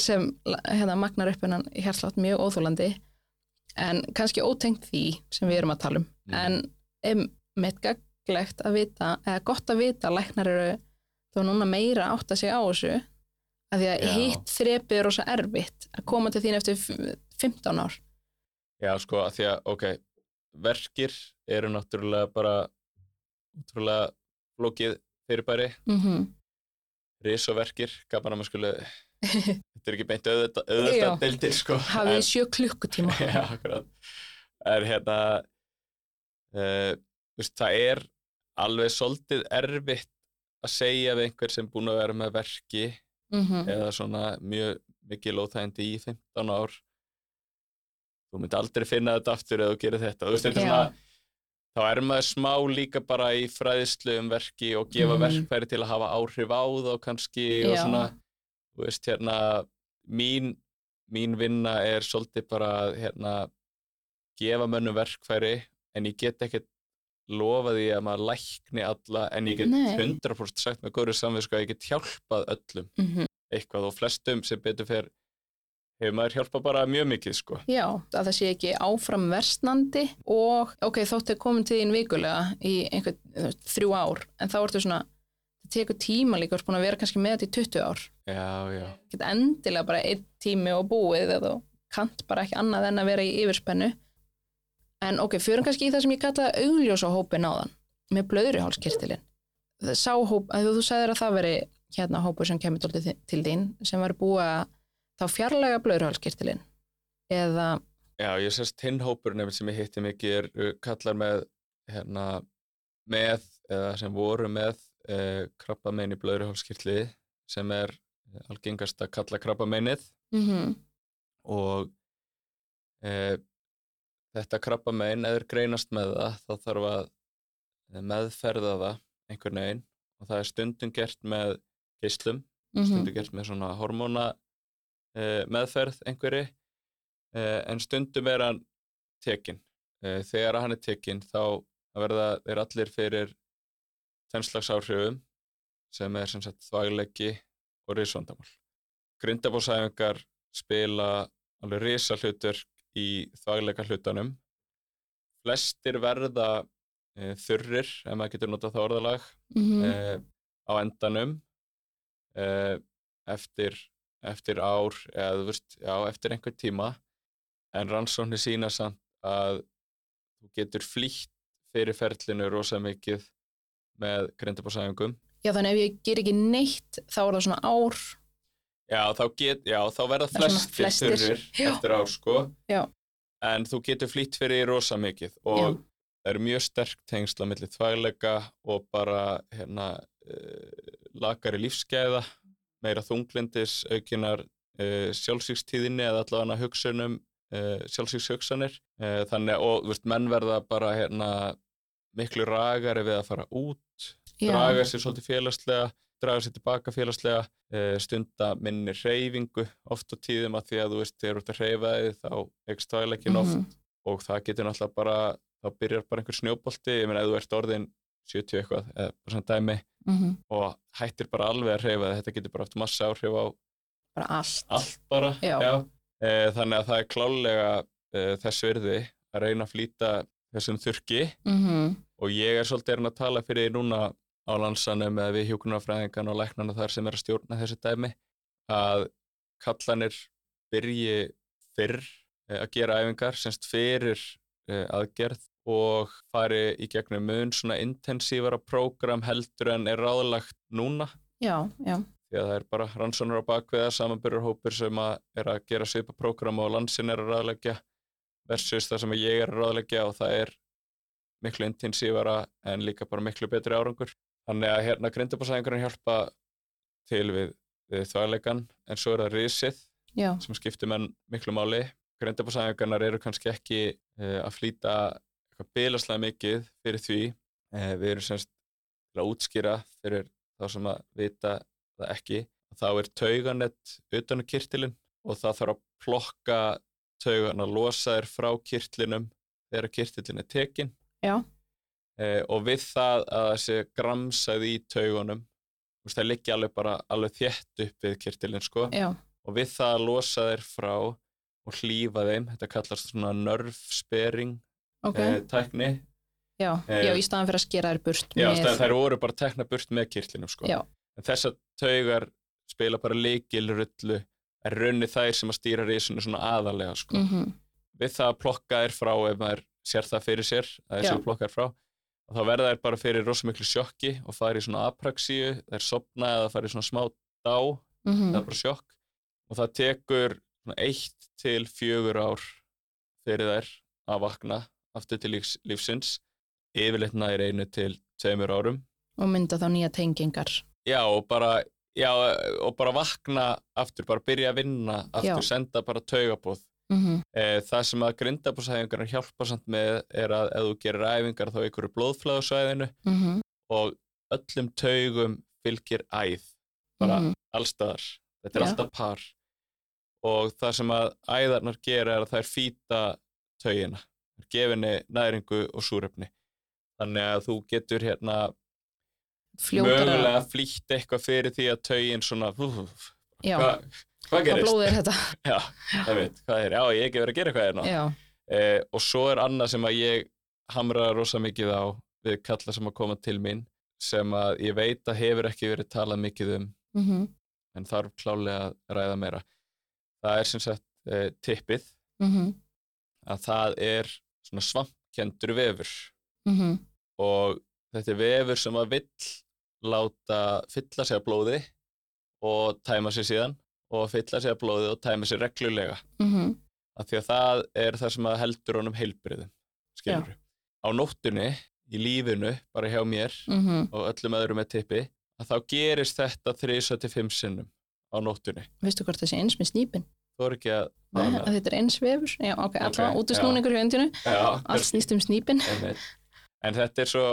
sem hérna, magnar upp hennan hjartslátt mjög óþólandi en kannski ótengt því sem við erum að tala um Mm. en með gaglegt að vita eða gott að vita að læknar eru þá núna meira að átta sig á þessu að því að Já. hitt þrepið er rosa erfitt að koma til þín eftir f- 15 ár já, sko, að því að, ok verkir eru náttúrulega bara útrúlega flókið fyrirbæri, mm -hmm. risoverkir gaman að maður skuli þetta er ekki beint auðvitað, deildir, sko hafið sjö klukkutíma Já, akkurat. Er hérna, uh, veist, það er alveg svolítið erfitt að segja við einhver sem búin að vera með verki mm eða svona mjög mikið lóþægindi í 15 ár. Þú myndi aldrei finna þetta aftur ef þú gerir þetta. Þú veist, þetta er svona, þá er maður smá líka bara í fræðislu um verki og gefa Mhm. verkfæri til að hafa áhrif á þá kannski og Já. svona, þú veist, hérna, mín, mín vinna er svolítið bara að, hérna, gefa mönnum verkfæri en ég get ekkert lofa því að maður lækni alla en ég get Nei. 100% sagt með góður samvinsku að ég get hjálpað öllum -hmm. eitthvað og flestum sem betur fer hefur maður hjálpað bara mjög mikið sko. Já, að það sé ekki áfram versnandi og ok, þótt er komin til þín vikulega í einhver þú veist, þrjú ár, en þá ertu svona það tekur tíma líka, þú ert búin að vera kannski með þetta í 20 ár, Já, já, get endilega bara einn tími og búið eða þú kant bara ekki annað en að vera í yfirspennu. En ok, fyrir kannski í það sem ég kalla augljósa hópin áðan með blöðruhálskirtilin sá hóp, að þú sagðir að það veri hérna hópur sem kemur til, til þín sem var búið að þá fjarlæga blöðruhálskirtilin eða já, ég sérst hinn hópur nefnir sem ég hitti mikið er uh, kallar með hérna, með eða sem voru með krabbamein í blöðruhálskirtli sem er eh, algengast að kalla krabbameinið mm og e, þetta krabbamein, eða þeir greinast með það, þá þarf að eh, meðferða það einhvern veginn og það er stundum gert með geislum, Mhm. stundum gert með svona hormóna e, meðferð einhverju, e, en stundum er hann tekinn. Þegar hann er tekinn þá verða þeir allir fyrir tennslagsáhrifum sem er sem sagt þvægleggi og risvandamál. Grindabósæfingar spila alveg risa hlutur í þvægleika hlutanum. Flestir verða e, þurrir, ef maður getur notað það orðalag, Mhm. e, á endanum e, eftir, eftir ár eða veist, já, eftir einhver tíma en rannsóknir sína samt að þú getur flýtt fyrir ferlinu rosa mikið með grindabósæfingum. Já, þannig ef ég ger ekki neitt þá er það svona ár Já, þá, get, já, þá verða er flestir, flestir. þurrir eftir ár, sko. Já. En þú getur flýtt fyrir rosa mikið og Já. það eru mjög sterk tengsla millir þvægleika og bara hérna, uh, lakari lífsgæða, meira þunglindis, aukinar uh, sjálfsvíkstíðinni eða allavega hugsunum uh, sjálfsvíkshugsanir uh, þannig og veist, menn verða bara hérna miklu ragari við að fara út Já. draga sér svolítið félagslega draga sér tilbaka félagslega uh, stunda minni reyfingu oft á tíðum að því að þú veist, þegar þú ert að reyfa þig þá ekst þvægleikin oft Mhm. og það getur náttúrulega bara þá byrjar bara einhver snjóbolti, ég meina ef þú ert orðin 70 eitthvað, eða bara svona dæmi Mhm. og hættir bara alveg að reyfa þig, þetta getur bara haft massa áhrif á Bara allt. allt bara Já. E, þannig að það er klálega þess virði að reyna að flýta þessum þurki Mhm. og ég er svolítið erinn að tala fyrir því núna á landsanum eða við hjúkunarfræðingan og læknarna þar sem er að stjórna þessu dæmi að kallanir byrji fyrr e, að gera æfingar semst fyrir e, aðgerð og fari í gegnum mun svona intensívara prógram heldur en er ráðlagt núna Já, já. því að það er bara rannsónur á bakviða samanbyrjurhópur sem að er að gera svipa prógram og landsin er að ráðleggja versus það sem ég er að ráðleggja og það er miklu intensívara en líka bara miklu betri árangur. Þannig að hérna grindabásæðingurinn hjálpa til við, við þvægleikan en svo er það risið Já. sem skiptir menn miklu máli. Grindabásæðingarnar eru kannski ekki uh, að flýta bilaslega mikið fyrir því. Uh, við erum semst til að útskýra fyrir þá sem að vita það ekki. Þá er tauganett utan á kirtilin og það þarf að plokka taugan að losa þér frá kirtlinum þegar kirtilin er tekin Já. eh, og við það að þessi gramsað í taugunum það liggi alveg bara alveg þétt upp við kirtilin sko Já. og við það að losa þér frá og hlýfa þeim, þetta kallast svona nervspering Ok. eh, tækni já. eh, já, í staðan fyrir að skera þær burt Já, með... með... þær voru bara tekna burt með kirtlinum sko. Já. En þessar taugar spila bara leikilrullu er raunni þær sem að stýra risinu svona aðalega sko. Mhm. Við það að plokka þær frá ef maður sér það fyrir sér að Já. þessu plokka þær frá og þá verða þær bara fyrir rosa miklu sjokki og fara í svona apraxíu, þær sopna eða fara í svona smá dá, Mhm. það er bara sjokk og það tekur eitt til fjögur ár fyrir þær að vakna aftur til lífs, lífsins yfirleitt nær einu til tveimur árum og mynda þá nýja tengingar Já, og bara, já, og bara vakna aftur, bara byrja að vinna aftur, Já. senda bara taugabóð. mm E, það sem að grindabóðsæfingarnar hjálpa samt með er að ef þú gerir æfingar þá ykkur blóðflæðusvæðinu -hmm. og öllum taugum fylgir æð, bara Mhm. allstaðar. Þetta er Já. alltaf par. Og það sem að æðarnar gera er að þær fýta taugina, þær gefinni næringu og súrefni. Þannig að þú getur hérna fljótara. Mögulega flýtt eitthvað fyrir því að taugin svona úf, já, hvað hva hvað gerist? blóð er þetta? Já, það veit, hvað er, já, ég hef ekki verið að gera eitthvað hérna. Eh, og svo er annað sem að ég hamra rosa mikið á við kalla sem að koma til mín sem að ég veit að hefur ekki verið talað mikið um mm en þarf klálega að ræða meira. Það er sem sagt eh, tippið. -hmm. að það er svona svampkendur vefur. Mm og þetta er vefur sem að vill láta fylla sig að blóði og tæma sig síðan og fylla sig að blóði og tæma sig reglulega. -hmm. af því að það er það sem heldur honum heilbriðum á nóttunni, í lífinu bara hjá mér Mm og öllum öðrum með tippi að þá gerist þetta 3-5 sinnum á nóttunni. Veistu hvort það sé eins með snýpin þú er ekki að Nei, Nei, að þetta er eins vefur. Já, ok, Ok, alltaf út já. snúningur í öndinu allt snýst um snýpin Einmitt. En þetta er svo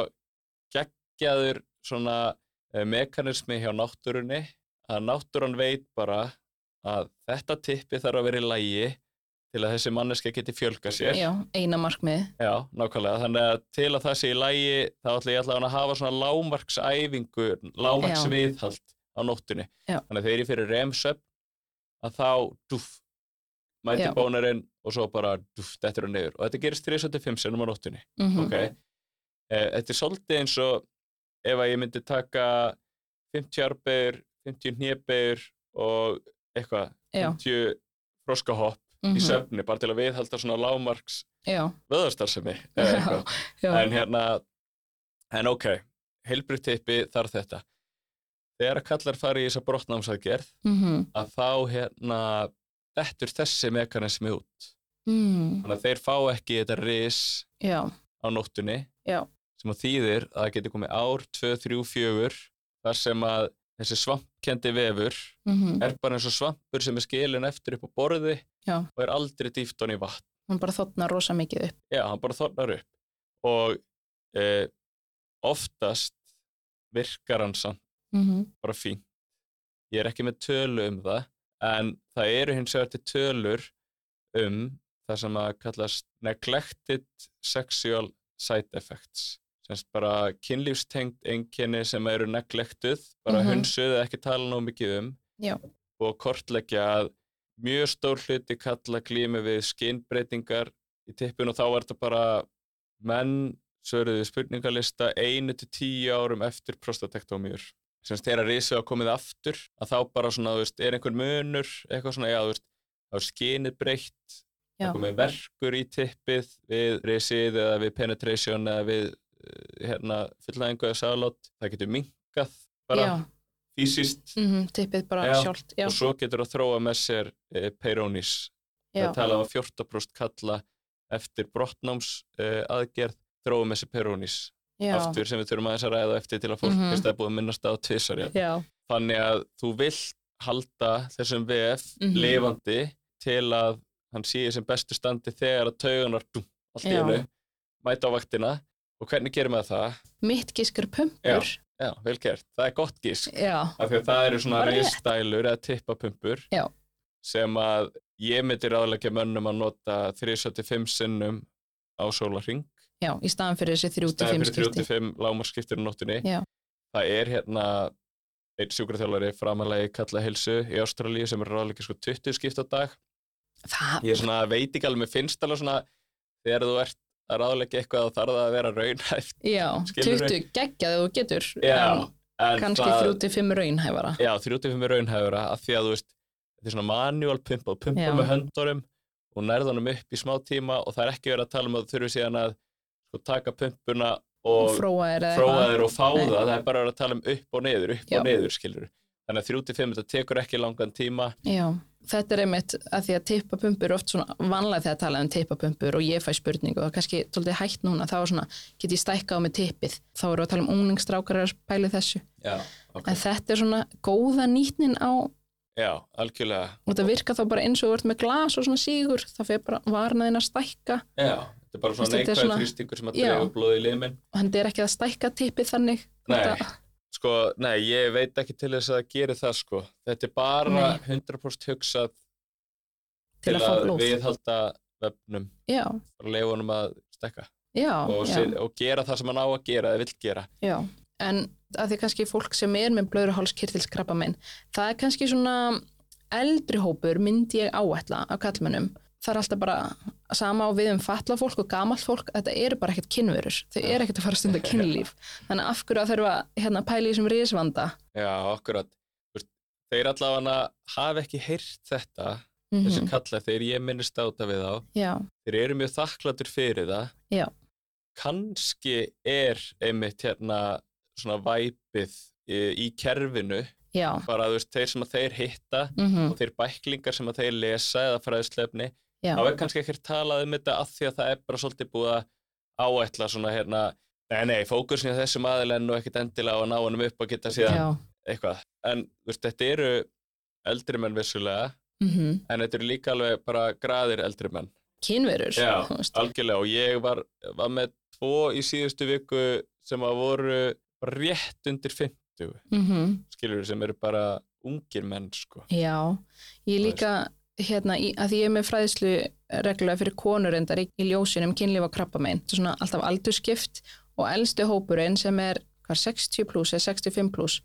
geggjaður svona mekanismi hjá náttúrunni að náttúran veit bara að þetta tippi þarf að vera í lægi til að þessi manneska geti fjölga sér. já, eina markmið Já, nákvæmlega. Þannig að til að það sé í lægi þá ætla ég allavega að hafa svona lámarksæfingu, lámarksviðhald á nóttunni. Já. Þannig að þegar ég fyrir remsöp að þá dúf, mæti Já. bónarinn og svo bara dúf, þetta eru niður. Og þetta gerist 3-5 sinnum á nóttunni mm ok eh, þetta er svolítið eins og ef að ég myndi taka 50 arbegur 50 hnébegur og eitthvað, Já. 50 froskahopp Mhm. í söfni bara til að viðhalda svona lágmarks vöðarstarfsemi en hérna, en ok heilbritt tippi þarf þetta þegar að kallar fari í þessa brotnámsaðgerð mm að þá hérna dettur þessi mekanismi út mm. þannig að þeir fá ekki þetta ris já, á nóttunni Já. Sem að þýðir að það getur komið ár, 2, 3, 4 þar sem að þessi svampkendi vefur mm er bara eins og svampur sem er skilin eftir upp á borði Já. og er aldrei dýft honni í vatn. hún bara þotna rosa mikið upp Já, hann bara þornar upp og e, oftast virkar hann samt mm bara fínt. Ég er ekki með tölu um það, en það eru hins vegar til tölur um það sem að kallast neglected sexual side effects. Semst bara kynlífstengt einkenni sem eru neglected, bara Mhm. hunsuð eða ekki tala nóg mikið um. Já. Og kortleggja að mjög stór hluti kalla glími við skinnbreytingar í tippun og þá er þetta bara menn svöruðu spurningalista einu til tíu árum eftir prostatektómíur semst þegar risið á komið aftur að þá bara svona, þú veist, er einhver munur eitthvað svona, já, þú veist, þá er skinið breytt það komið verkur í tippið við risið eða við penetration eða við hérna, fullnæðingu eða salot, það getur minkað bara já, fysiskt. Mm tippið bara Já, sjálft já, og svo getur það þróa með sér e, peirónis já, það tala um að 14% kalla eftir brottnáms uh, aðgerð þróa með sér peirónis aftur sem við þurfum aðeins að ræða eftir til að fólk mm -hmm. er búið að minnast á já, þannig að þú vilt halda þessum VF Mhm. lifandi til að hann sé sem bestu standi þegar að tauganar dum, allt í hennu mæta á vaktina og hvernig gerum við það? mitt gískar pumpur. Já, vel gert, það er gott gísk já, af því að það eru svona ristælur eða tippapumpur Já. sem að ég myndi ráðleggja mönnum að nota 375 sinnum á sólarring já, í staðan fyrir þessi 3-5 staðin fyrir skipti. 35 lámarskiptir á nóttinni Já. það er hérna einn sjúkraþjálfari framalegi kalla hilsu í Ástralíu sem er ráðleggja sko 20 skipt á dag. Það, ég svona veit ekki alveg, mér finnst alveg svona þegar þú ert að ráðleggja eitthvað þarf það að vera raunhæft já, Skilurðu? 20 geggjaði þú getur Já, en en kannski það- 3-5 raunhæfara Já, 35 er raunhæfura af því að þú veist, þetta er svona manual pumpa og pumpa Já. með höndunum og nærðunum upp í smá tíma og það er ekki verið að tala um að þú þurfi síðan að sko, taka pumpuna og fróa þér og fá það, það er bara verið að tala um upp og niður, upp Já. og niður, skilur Þannig að 35 þetta tekur ekki langan tíma. Já, þetta er einmitt að því að tippapumpur er oft svona vanlega þegar að tala um tippapumpur og ég fæ spurningu og kannski tóltið hægt núna, þá svona get ég stækkað með tippið, þá við að tala um unglingstrákar að pæli þessu, Já, ok. En þetta er svona góða nýtnin á, og Já, algjörlega. Þetta virkar þá bara eins og ert með glas og svona sígur, það fyrir bara varnaðin að stækka. Já, þetta er bara svona neikvæð þrýstingur sem að drefa blóði í limin og hann er ekki að stækka tippið þannig. Nei. Þetta, Sko, nei, ég veit ekki til þess að gerir það, sko. Þetta er bara Nei. 100% hugsað til að fá blóð. viðhalda vefnum. Leifa honum að stekka og, og gera það sem hann á að gera eða vill gera. Já. En að því kannski fólk sem er með blöðruhálskirtilskrabba minn, það er kannski svona eldri hópur myndi ég áætla á kallmönnum það er alltaf bara sama á við um fatla fólk og gamalt fólk, þetta eru bara ekkert kynverur. Þau eru ekkert að fara að stunda kynlíf. Þannig af hverju að þurfa hérna, pæli í þessum risvanda? Já, Þú veist, Þeir allavega hafa ekki heyrt þetta mm þessi kalla þegar ég minnist á þetta við á Já, þeir eru mjög þakkláttur fyrir það. Já. kannski er einmitt hérna svona væpið í, í kerfinu já. bara þú veist, þeir sem að þeir hitta mm og þeir bæklingar sem að þeir lesa eða fræðslefni, Já, þá er kannski ekkert talað um þetta að því að það er bara svolítið búið að áætla svona hérna nei, nei, fókusin á þessum aðilenn og ekkert endilega á að ná honum upp og geta síðan já eitthvað, en veist, þetta eru eldri menn vissulega mm en þetta eru líka alveg bara graðir eldri menn. Kynverur Já, algjörlega. Og ég var, var með tvo í síðustu viku sem að voru rétt undir 50 Mhm. skilur sem eru bara ungir menn sko. Já, ég líka hérna, í, að ég er með fræðslu reglulega fyrir konur endar í, í ljósinum kynlíf og krabba megin, þetta er svona alltaf aldurskipt og elsti hópurinn sem er hvað, 60 pluss eða 65 pluss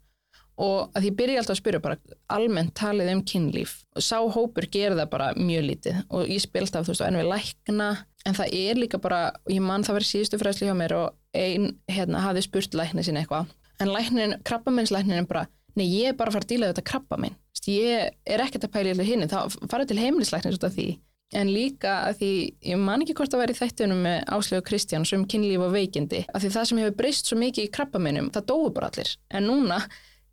og að því byrja alltaf að spyrja bara almennt talið um kynlíf. Og sá hópur gerir það bara mjög lítið og ég spil alltaf, þú veist, en við lækna. En það er líka bara, ég man það verið síðustu fræðslu hjá mér og ein hérna hafði spurt lækni sinni eitthvað. En læknin, krabbameinslæknin bara, nei ég er bara að fara að díla þetta krabba minn. Ég er ekkert að pæla í hinn þá farið til heimilislæknis út af því. En líka að því, ég man ekki hvort að vera í þættunum með Áslegu Kristján sem kynlíf og veikindi, að því það sem hefur breyst svo mikið í krabbameinum, það dóu bara allir. En núna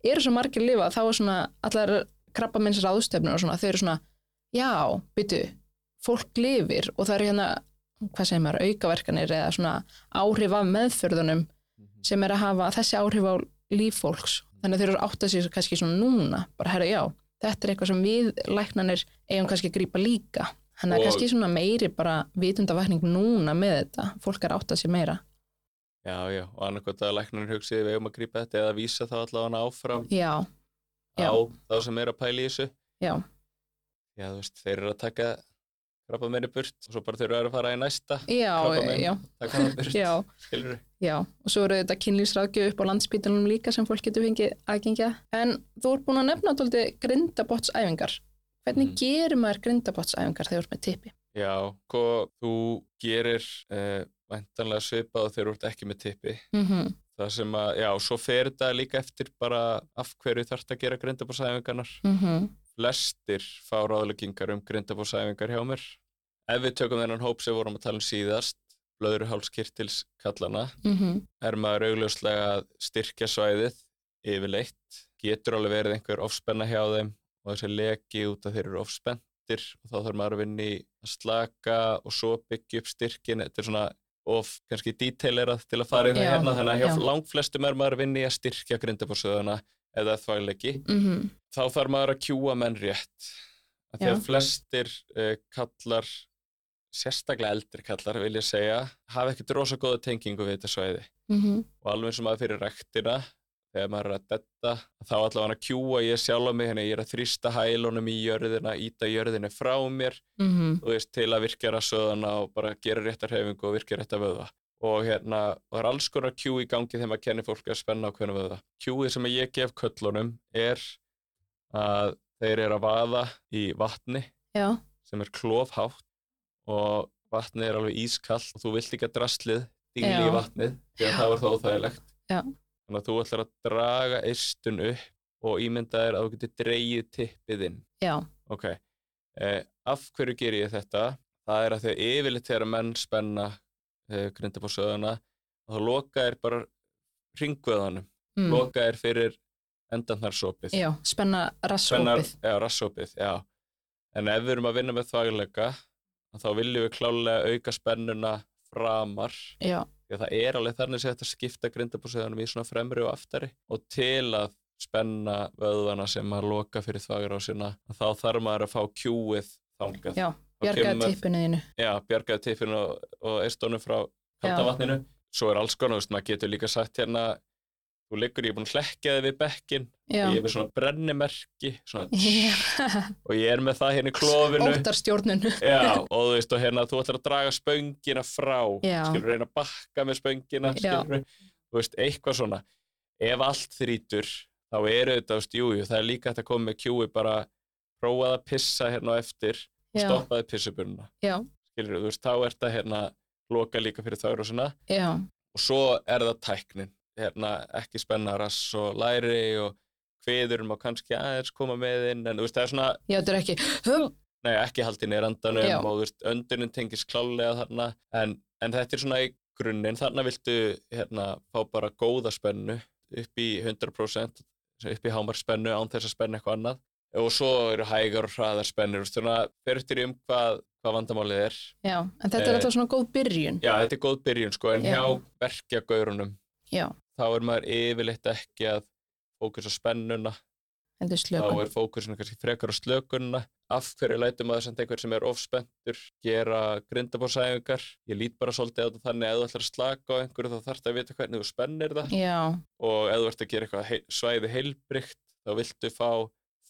eru svo margir lifa þá er svona allar krabbameins ráðstöfnur og svona, þau eru svona já, byttu, fólk lifir. Og það eru hérna, hvað segir maður aukaverkanir eða svona áhrif af meðförðunum sem er að hafa þessi áhrif á líf fólks þannig að þeir eru átt að sér kannski svona núna, bara herra já, þetta er eitthvað sem við læknanir eigum kannski að grípa líka. Þannig að kannski svona meiri bara vitundavakning núna með þetta, fólk er átt að sér meira. Já, já, og annarkvæmt að læknarinn hugsiði við um að grípa þetta eða vísa þá allavega áfram Já, Já. á þá sem er að pæla í þessu. já, Já, þú veist, þeir eru að taka krabba meiri burt og svo bara þeir eru að fara í næsta já, já, burt, já, já. Og svo eru þetta kynlýsráðgjöf upp á landspítalunum líka sem fólk getur fengið aðgengja. En þú ert búin að nefna tóldi grindabottsæfingar. Hvernig Mhm. gerir maður grindabottsæfingar þegar þú ert með tippi? Já, hvað þú gerir uh, væntanlega svipað og þeir eru ekki með tippi. Mm Það sem að, já, svo fer þetta líka eftir bara af hverju þarfst að gera grindabóðsæfingarnar. -hmm. Flestir fá ráðleggingar um grindabóðsæfingar hjá mér. Ef við tökum þennan hóp sem vorum að tala um síðast, blöðruhálskirtils kallana, Mm er maður augljóslega að styrkja svæðið yfirleitt. Getur alveg verið einhver ofspenna hjá þeim og þessi leki út að þeir eru ofspendir og þá þarf maður að vinna í að slaka og svo byggja upp styrkin. Þetta er svona of kannski detailerað til að fara í það hérna þannig að hjá já. langflestum er maður að vinna í að styrkja grindabórsöðuna eða þvæglegi. -hmm. Þá þarf maður að kjúa menn rétt. Af Því að flestir uh, kallar, sérstaklega eldri kallar vil ég segja, hafa ekkert rosa góða tengingu við þetta svæði Mm og alveg eins og maður fyrir rektina þegar maður er að detta þá allavega að kjúa ég sjálf á mig hérna ég er að þrýsta hælunum í jörðina íta jörðinu frá mér -hmm. þú veist, til að virkja rassöðana og bara gera réttar hefingu og virkja réttar vöða og hérna, og það er alls konar kjú í gangi þegar maður kennir fólki að spenna á hvernig vöða kjúið sem ég gef köllunum er að þeir eru að vaða í vatni Já, sem er klofhátt og vatnið er alveg ískallt og þú vilt líka drastlið dingli Já. í vatnið því að það var þá óþægilegt. Já. þannig að þú ætlar að draga eistun upp og ímynda þér að þú getur dreigið tippið inn. Já, ok, eh, af hverju ger ég þetta? það er að þegar yfirleitt þegar menn spenna eh, grinda på söðuna þá loka er bara ringvöðanum, mm. loka er fyrir endanharsopið já, spenna rassopið. já, rassopið, já. En ef við erum að vinna með þvægleika, þá viljum við klálega auka spennuna framar. Já, Því að það er alveg þannig að þetta skipta grindabúsöðunum í svona fremri og aftari. Og til að spenna vöðvana sem að loka fyrir þvægrásina, þá þarf maður að fá kjúið þangað. já, bjargaði tippinu þínu. Já, bjargaði tippinu og, og eistónu frá kalda Já. vatninu. Svo er alls konar, þú veist, maður getur líka sagt hérna, þú liggur, ég er búin að hlekkja þig við bekkin Já, og ég er með svona brennimerki svona, já. og ég er með það hérna í klofinu óttarstjórnun. Já, og þú veist, og hérna þú ætlar að draga spöngina frá, Já. skilur reyna að bakka með spöngina, Já. skilur þú veist, eitthvað svona. Ef allt þrítur, þá eru þetta, þú veist, jú, jú, það er líka hægt að koma með kjúi bara prófað að pissa hérna á eftir Já, stoppaði pissubunna, já, skilur þú veist, þá er þetta hérna loka líka fyrir þaur og svona. Já, og svo er það tæknin, hérna ekki spenna rass og læri og kviðurum og kannski aðeins koma með inn, en þú veist, það er svona já, þetta er ekki, Nei, ekki haldið niður andanum Já. og þú veist, öndunin tengist klálega þarna en, en þetta er svona í grunninn. Þarna viltu hérna fá bara góða spennu upp í 100% upp í hámar spennu án þess að spenna eitthvað annað og svo eru hægar og hraðar spennur þannig að fer eftir í um hvað, hvað vandamálið er. Já, en þetta er Eh, alltaf svona góð byrjun. Já, þetta er góð byrjun sko en Já. hjá verkjagaurunum Já, þá er maður yfirleitt ekki að fókus á spennuna þá er fókusinu kannski frekar á slökunna af hverju lætum maður sem einhver sem er ofspendur gera grindabórsæfingar ég lít bara svolítið á þetta þannig að ef þú ætlar að slaka á einhverju þá þarfst að vita hvernig þú spennir það. Já, og ef þú ert að gera eitthvað svæði heilbrygt þá viltu fá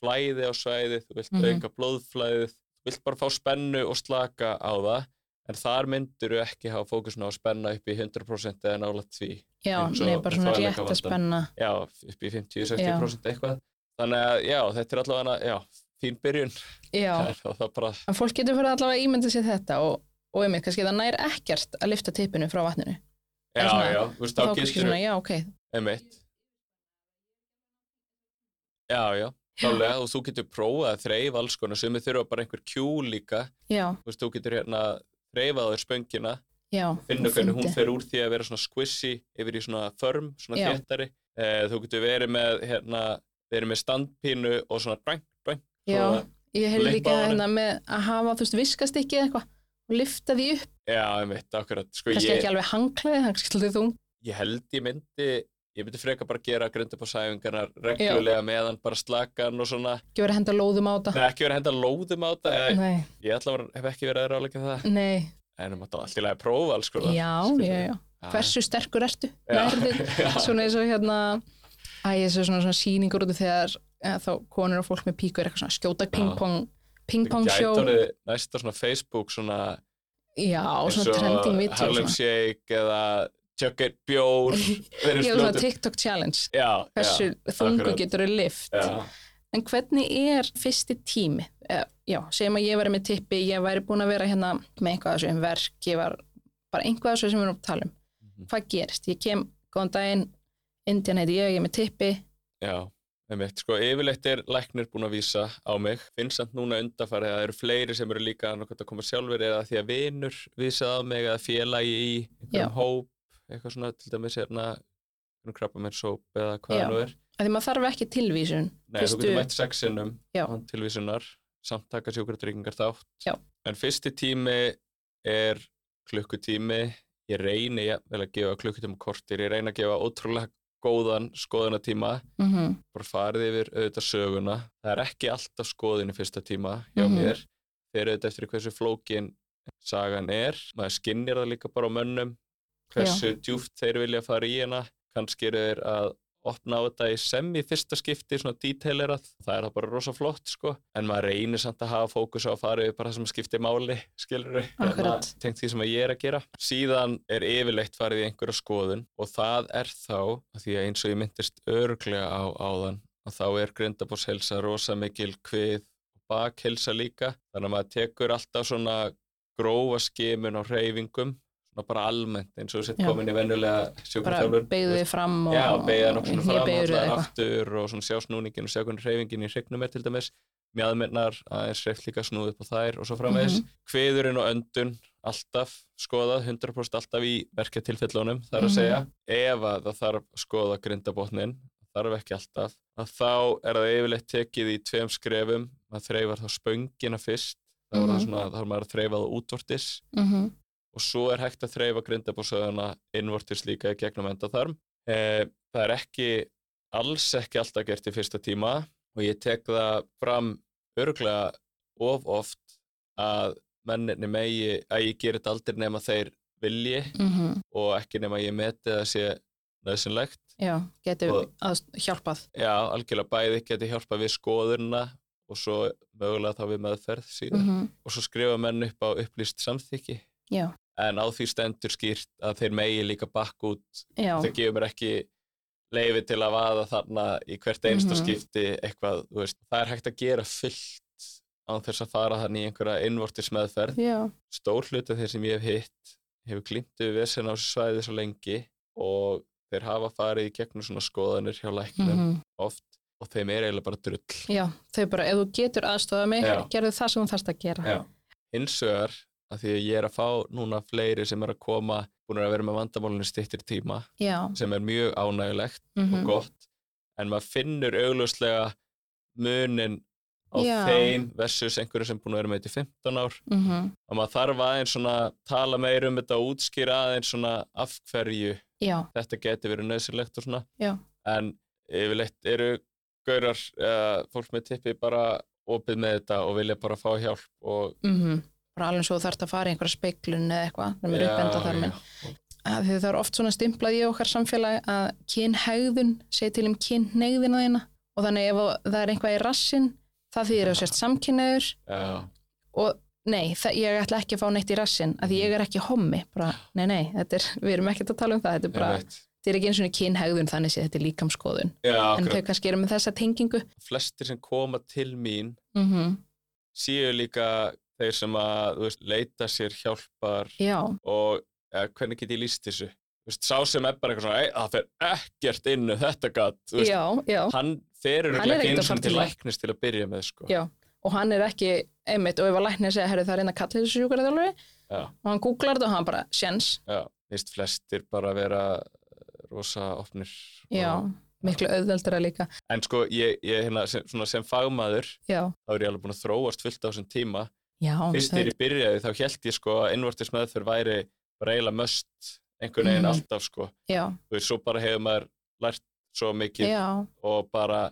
flæði á svæðið, þú vilt Mhm. auka blóðflæðið þú vilt bara fá spennu og slaka á það en þar myndur þú ekki hafa fókusinu á að spenna upp í 100% eða nálægt því. Já, nei, bara svona rétt að spenna. já, upp í 50-60% eitthvað. Þannig að já, þetta er allavega já, fín byrjun. Já, það bara, en fólk getur fyrir allavega að ímynda sér þetta og, og einmitt, kannski það nær ekkert að lifta tippinu frá vatninu. já, svona- já, þú veist, Þá getur svona, já, ok, einmitt. Já, já, klálega og þú getur prófað að þreif alls konar sem þurfa bara einhver kjú líka þú veist, þú getur hérna þreifað þér spöngina já. finna hvernig hún fer úr því að vera svona squishy yfir í svona firm, svona Já. þéttari eh, þú getur verið með hérna, verið með standpínu og svona dræng Já, ég Lippa líka hérna með að hafa, þú veist, viskastykki eða eitthvað og lifta því upp, já, einmitt, akkurat sko, kannski ég, ekki alveg hanglaði, kannski svolítið þung. ég held ég myndi ég myndi freka bara gera grindabósæfingarnar reglulega meðan bara slakan og svona Ekki verið að henda lóðum á. Nei, ekki verið að henda lóðum á eða- Nei, ég allavega hef ekki verið að ráleika það nei, en maður alltaf að prófa alls sko já, já, já. Hversu sterkur ertu? Nærðið, svona eins og hérna, æ, þessu svona, svona síningur út þegar eða, þá konur og fólk með píku er eitthvað svona skjóta pingpong, pingpong sjó. næsta svona Facebook svona Já, svona trending video. Harlem. Shake eða It Bjór Já, svona TikTok challenge. Já, Hversu þungu getur þau lift. Já, En hvernig er fyrsti tími? Eh, Já, segjum að ég væri með tippi, ég væri búin að vera hérna með einhvað þessu um verk, ég var bara einhvað þessu sem við erum að tala um. Mhm. Hvað gerist? Ég kem, góðan daginn, Indian heiti ég, ég er með tippi. já, einmitt. Sko, yfirleitt er læknir búin að vísa á mig. Finnst samt núna undarfarið að það eru fleiri sem eru líka að koma sjálfur eða því að vinur vísað á mig eða félagi í einhverjum hóp, eitthvað svona til dæmis hérna, krabba með sóp eða hvað það nú er. Því maður þarf ekki tilvísun. Nei, Fyrstu- þú getur mætt sexinum tilvísunar, samt taka sjúkratryggingar þátt. Já. En fyrsti tími er klukkutími. Ég reyni ja, vel að gefa klukkutíma kortir, ég reyni að gefa ótrúlega góðan skoðunatíma, Mm bara farið yfir auðvitað söguna. Það er ekki alltaf skoðin í fyrsta tíma hjá Mhm. mér. Þeir auðvitað eftir hversu flókin sagan er. Maður skinnir það líka bara á mönnum, hversu djúft þeir vilja fara í hana. Kannski eru þeir að opna á þetta í sem í fyrsta skipti, svona detailerað. Það er það bara rosa flott, sko. En maður reynir samt að hafa fókus á að fara yfir bara það sem skiptir máli, skilur við. Akkurat. Tengt því sem að ég er að gera. Síðan er yfirleitt farið í einhverja skoðun og það er þá, því að eins og ég myndist örglega á áðan, að þá er grindabóshelsa rosa mikil kvið og bakhelsa líka. Þannig að maður tekur alltaf svona grófa skimun á hreyfingum, svona bara almennt eins og sett komin í venjulega Bara sjúkraþjálfur. beigðu þið fram og Já, beigða svona fram, allar eitthvað. aftur og svona sjá snúningin og sjá hvernig hreyfingin í hrygnum er til dæmis. Mjadmennar, aðeins reyft líka snúð upp á þær og svo framvegis. Mhm. Kviðurinn og öndun, alltaf skoðað, 100% alltaf í verkjatilfellunum, þar að Mhm. segja. Ef að það þarf að skoða grindabotnin, þarf ekki alltaf, að þá er það yfirleitt tekið í tveim skrefum, maður þreifar þá spöngina fyrst, þá er það Mhm. svona, þá er maður að þreifa það útvortis Mhm. Og svo er hægt að þreifa grindabósöðuna innvortis líka í gegnum endaþarm. Eh, það er ekki, alls ekki alltaf gert í fyrsta tíma og ég tek það fram örglega of oft að menninni megi, að ég gerir þetta aldrei nema þeir vilji Mhm. og ekki nema ég meti það sé nöðsynlegt. Já, getur hjálpað. Já, algjörlega bæði geti hjálpað við skoðurna og svo mögulega þá við meðferð síðan. Mhm. Og svo skrifa menn upp á upplýst samþykki Já, en á því stendur skýrt að þeir megi líka bakk út þau gefur ekki leifi til að vaða þarna í hvert einsta Mhm. skipti eitthvað, þú veist, það er hægt að gera fullt án þess að fara þannig í einhverja innvortis meðferð. Stór hluta þeir sem ég hef hitt hefur glýmt við vesen á svæði svo lengi og þeir hafa farið í gegnum svona skoðanir hjá læknum mhm. oft og þeim er eiginlega bara drull. já, þau bara, ef þú getur aðstofað mig, gerðu það sem þú þarfst að gera. Já. Hins vegar, að því að ég er að fá núna fleiri sem er að koma, búin að vera með vandamálunni stittir tíma, Já, sem er mjög ánægulegt mhm. og gott en maður finnur augljóslega munin á Já. þeim versus einhverju sem búin að vera með þetta í 15 ár mhm. og maður þarf aðeins svona tala meir um þetta og útskýra aðeins svona af hverju já, þetta geti verið nöðsynlegt og svona Já. en yfirleitt eru gaurar, uh, fólk með tippi bara opið með þetta og vilja bara fá hjálp og mhm. Bara alveg svo þú þarfst að fara í einhverja speiklun eða eitthvað, það er uppbenda þar minn. að því það er oft svona stimplað í okkar samfélagi að kynhægðun segi til um kynneigðina þína. Og þannig ef það er eitthvað í rassin það þýðir að samkynneður já, og nei, það, ég ætla ekki að fá neitt í rassin að ég er ekki hommi. Bara, nei, nei, er, við erum ekkert að tala um það þetta er bara, einmitt. þetta er ekki eins og kynhægðun þannig sé þetta er líkamskoðun já en þau kannski eru með þessa tengingu. Flestir sem koma til mín mm séu líka þeir sem að veist, leita sér hjálpar já, og ja, hvernig get ég líst þessu? Veist, sá sem er bara eitthvað svona "Ei, það fer ekkert inn um þetta gatt hann fer Hann er ekki eins og til til það. læknis til að byrja með sko. og hann er ekki, einmitt, og ef að læknir segja, það er einn að kalla þessu Já. og hann googlar þetta og hann bara, sjens veist flestir bara vera eh, rosa opnir já, og, miklu auðveldara líka. En sko ég, ég hérna, sem, svona, sem fagmaður já, þá er ég alveg búin að þróast fullt á þessum tíma já, fyrst þegar ég byrjaði þá held ég sko að innvortis meðferð væri eiginlega möst einhvern veginn Mhm. alltaf sko. Já, þú veist, svo bara hefur maður lært svo mikið já, og bara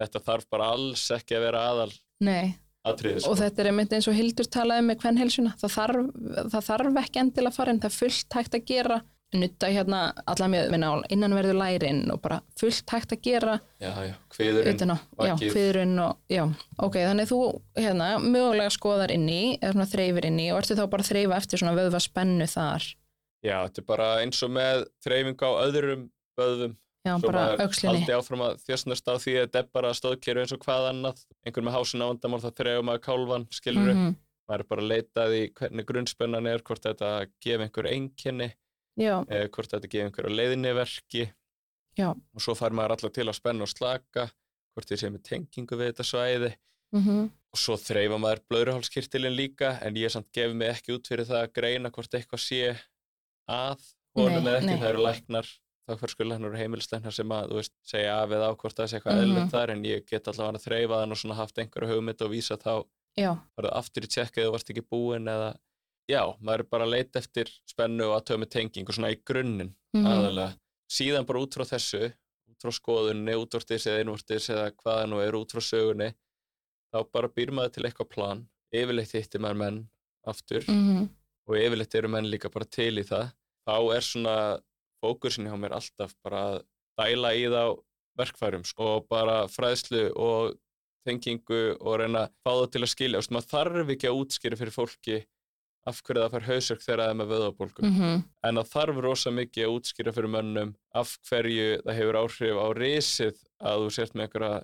þetta þarf bara alls ekki að vera aðal nei. atriði sko. og þetta er einmitt eins og Hildur talaði um með hvern helsuna það þarf, það þarf ekki endilega að fara en það er fullt hægt að gera nutta hérna alla með minna á innanverðu lærin og bara fullt hægt að gera. Já, já, kviðurinn utan á, já, vakið. kviðurinn og, já, ok, þannig þú, hérna, mögulega skoðar inn í, eða svona þreifir inn í og ertu þá bara að þreifa eftir svona vöðva spennu þar, já, þetta er bara eins og með þreifing á öðrum vöðum já, svo bara aukslinni, haldi áfram að þjóstnast á því að þetta er bara stóðkeru eins og hvað annað. Einhver með hásin á vandamál það þreifum að kálvan skilur Mhm, maður er bara að leita því hvernig grunnspennan er hvort þetta gefi einhver einkenni eða hvort þetta gefi einhver leiðiniverki já, og svo fær maður allar til að spenna og slaka hvort þið sé með tengingu við þetta svæði. Mhm, og svo þreifa maður blöðruhálskirtilinn líka en ég samt gefi mig ekki út fyrir það að greina hvort eitthvað sé að honum eða ekki, nei. það eru læknar þákværskulegnar og heimilislegnar sem að veist, segja af eða á hvort það sé eitthvað Mhm. eðlilegt þar en ég get allavega að þreifa þann og svona haft einhverju hugmynd og vísa þá. Já, farið aftur í tjekkið og varst ekki búinn eða já, maður er bara að leita eftir spennu og að tömi tenging og svona í grunninn mhm, aðalega. Síðan bara út frá þessu, út frá skoðunni, útvortis eða innvortis eða hvaða nú er út frá sögunni, þá bara býr maður til eitthvað plan. Yfirleitt hittir maður menn aftur mhm, og yfirleitt eru menn líka bara til í það. Þá er svona fókusin hjá mér alltaf bara að dæla í þá verkfærum sko, og bara fræðslu og tengingu og reyna að fá það til að skilja. Þú veist, maður þarf ekki að útskýra fyrir fólki af hverju það fær hausverk þegar það er með vöðabólgu mhm, en það þarf rosa mikið að útskýra fyrir mönnum af hverju það hefur áhrif á risið að þú sért með einhverja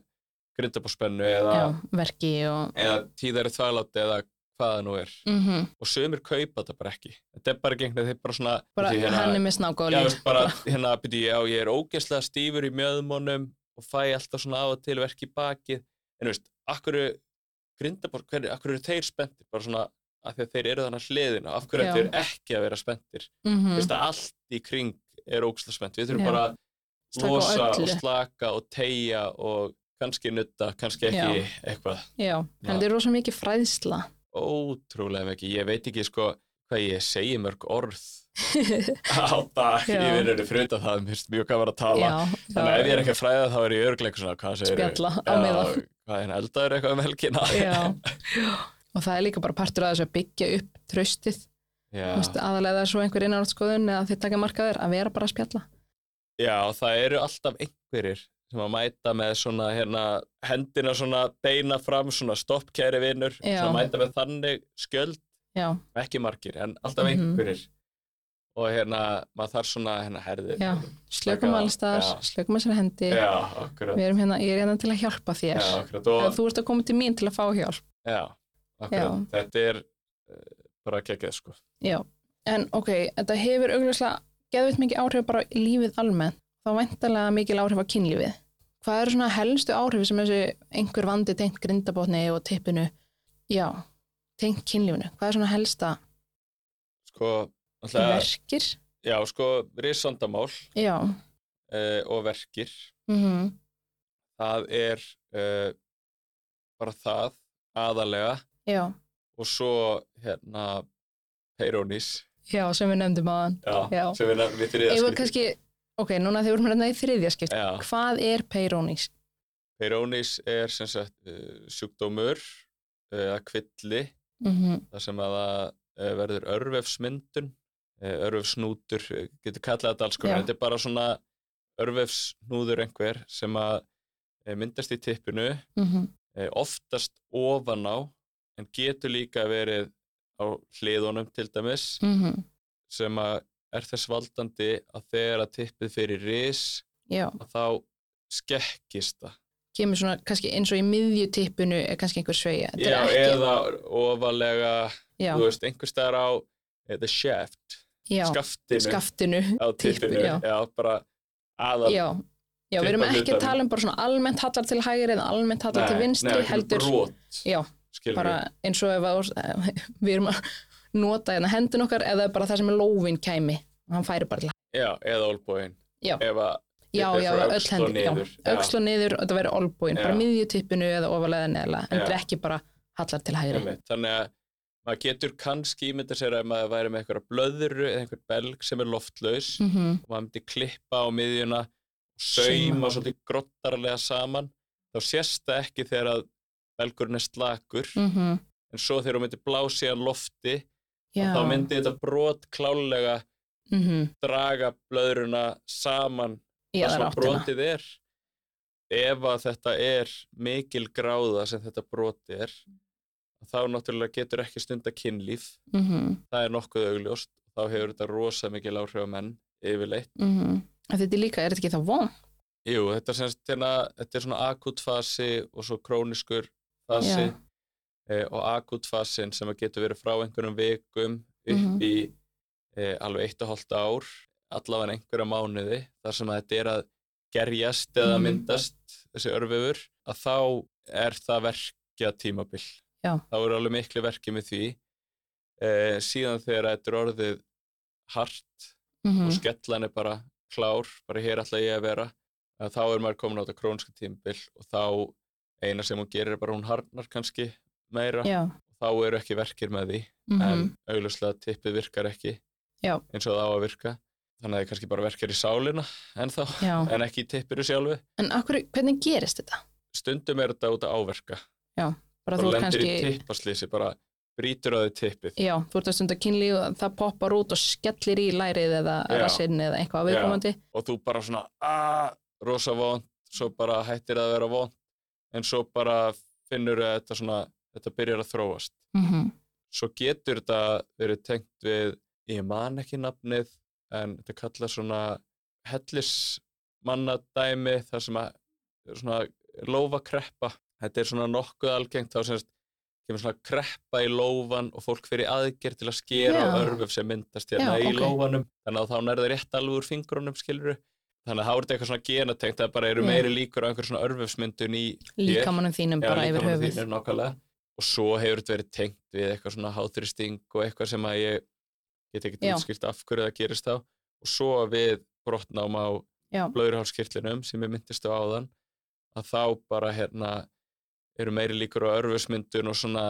grindabóspennu eða, já, verki og, eða tíðari þvælátti eða hvað það nú er. Mhm, og sömur kaupa þetta bara ekki. Þetta er bara gengið þeir bara svona bara hérna, hann er með bara, hérna, ég er ógeðslega stífur í mjöðmónum og fæ alltaf svona á og til verk í bakið. En þú veist, akkur grindabór, akkur eru þeir spenntir? Bara svona af því að þeir eru þannig hliðina af hverju Já. þeir ekki að vera spenntir mhm, Þú veist að allt í kring er ógæslega spennt. Við þurfum Já. bara að losa og slaka og tegja og kannski nutta, kannski ekki eitthvað. já, en þetta er rosa mikið fræðsla, Ótrúlega mikið. Ég veit ekki sko hvað ég segi mörg orð á dag Já. vinnunni fyrir undan það. Mér finnst mjög gaman að tala. já, Þannig að ef ég er ekki að fræða þá er ég örgleik svona, hvað segir spjalla á meðan. Hvað er eldaður eitthvað um helgina? Og það er líka bara partur af þessu að byggja upp tröstið, aðalega það er svo einhver innanátskoðun eða þið taka markaður að vera bara að spjalla. Já, það eru alltaf einhverjir sem að mæta með svona hérna, hendina svona beina fram, svona stopp kæri vinnur, svona mæta með þannig skjöld, Já, ekki margir, en alltaf Mhm. einhverjir. Og hérna, maður þarf svona hérna herði. já, slökum Taka- alls staðar, já. slökum þessari hendi. Já. Við erum hérna, ég er hérna til að hjálpa þér. Já, þú ert að koma til mín til að fá hjálp. já, akkurat. Þetta er uh, bara geggjað, sko. Já, en ok, þetta hefur augljóslega geðvitt mikið áhrif bara í lífið almennt. Þá væntalega mikil áhrif á kynlífið. Hvað eru svona helstu áhrif sem þessi einhver vandi tengt grindabotni og tippinu? Já, tengt kynlífinu. Hvað er svona helsta Sko, alltaf, verkir? já, sko, risandamál Já, uh, og verkir, mhm, það er uh, bara það aðalega já, og svo hérna Peyronis já, sem við nefndum já, Já. sem við nefnum við þriða Ef við skipti kannski, ok, núna þegar við erum hérna í þriðja skipt, Já, hvað er peirónís? Peyronis er sem sagt uh, sjúkdómur uh, eða kvilli Mm þar sem að það uh, verður örvefsmyndun uh, örvefsnútur, uh, getur kallað þetta alls konar, þetta er bara svona örvefsnúður einhver sem að uh, myndast í tippinu -hmm. uh, oftast ofan á en getur líka verið á hliðunum til dæmis Mm sem að er þess valdandi að þegar að tippið fyrir ris Já, að þá skekkist það. kemur svona kannski eins og í miðjutippinu er kannski einhver sveigja. Eða ofalega, veist, einhver staðar á eh, the shaft, já, skaftinu skaftinu, á tippinu, já. já. bara aðal. við erum ekki að tala um bara svona almennt hallar til hægri eða almennt hallar til vinstri, nei, heldur, brot, bara eins og ef að, við erum að nota hérna hendun okkar eða bara það sem er lófin kæmi, hann færi bara til Já, eða olbúin. Já. Ef að Já, já, öll og. Já. öxl og niður og þetta verður olbúin, bara miðjutippinu eða ofalega neðlega, en þetta er ekki bara hallar til hægri. Einmitt. Þannig að maður getur kannski ímynda sér að maður væri með einhverja blöðru eða einhver belg sem er loftlaus Mm og maður myndi klippa á miðjuna og sauma svolítið grottarlega saman þá sést það ekki þegar að belgurinn er slakur. Mm en svo þegar þú myndir blási að lofti já, þá myndi þetta brot klálega mm draga blöðruna saman í það sem brotið er. Ef að þetta er mikil gráða sem þetta broti er þá náttúrulega getur ekki stunda kynlíf. Mm það er nokkuð augljóst. Þá hefur þetta rosa mikil áhrif á menn yfirleitt. Þetta er líka, er þetta ekki þá von? Jú, þetta er, semst, hérna, þetta er svona akutfasi og svo króniskur fasi eh, og akutfasin sem að getur verið frá einhverjum vikum upp Mhm. í eh, alveg eitt og hálft ár allavega einhverja mánuði þar sem að þetta er að gerjast eða Mhm. myndast þessi örfifur að þá er það verkja tímabil Já. þá er alveg miklu verki með því eh, síðan þegar þetta er orðið hart Mm og skellan er bara klár, bara hér ætla ég að vera að þá er maður komin á þetta krónska tímabil og þá eina sem hún gerir er bara hún harnar kannski meira já, þá eru ekki verkir með því mm en augljóslega tippið virkar ekki Já. eins og það á að virka þannig að það er kannski bara verkir í sálina en, þá, já. en ekki í tippiru sjálfu en akkur, hvernig gerist þetta? stundum er þetta út að áverka bara bara þú lendir kannski í tippaslýsi bara brýtur á því tippið já, þú ert að stunda kynlíf og það poppar út og skellir í lærið eða Já. rassinn eða eitthvað Já. viðkomandi og þú bara svona aaa, rosa vond svo bara hættir að vera vond en svo bara finnur að þetta svona þetta byrjar að þróast. Mm svo getur þetta verið tengt við ég man ekki nafnið en þetta kallar svona hellismannadæmi þar sem að svona lófakreppa. Þetta er svona nokkuð algengt þá semst kemur svona kreppa í lófan og fólk fyrir aðgerð til að skera á örfuf sem myndast hérna Já, í ok. lófanum. Þannig að þá nærða rétt alveg úr fingrunum skiluru þannig að er þetta eitthvað svona genatengt það bara eru meiri líkur á einhver svona örfufsmyndun í líkamannum þínum bara yfir höfuð. og svo hefur þetta verið tengt við eitthvað svona háþristing og eitthvað sem að ég get ekki Já. útskilt af hverju það gerist þá. Og svo við brotnám á blöðurhálskirtlinum sem ég myndist á áðan að þá bara hérna eru meiri líkur á örfusmyndun og svona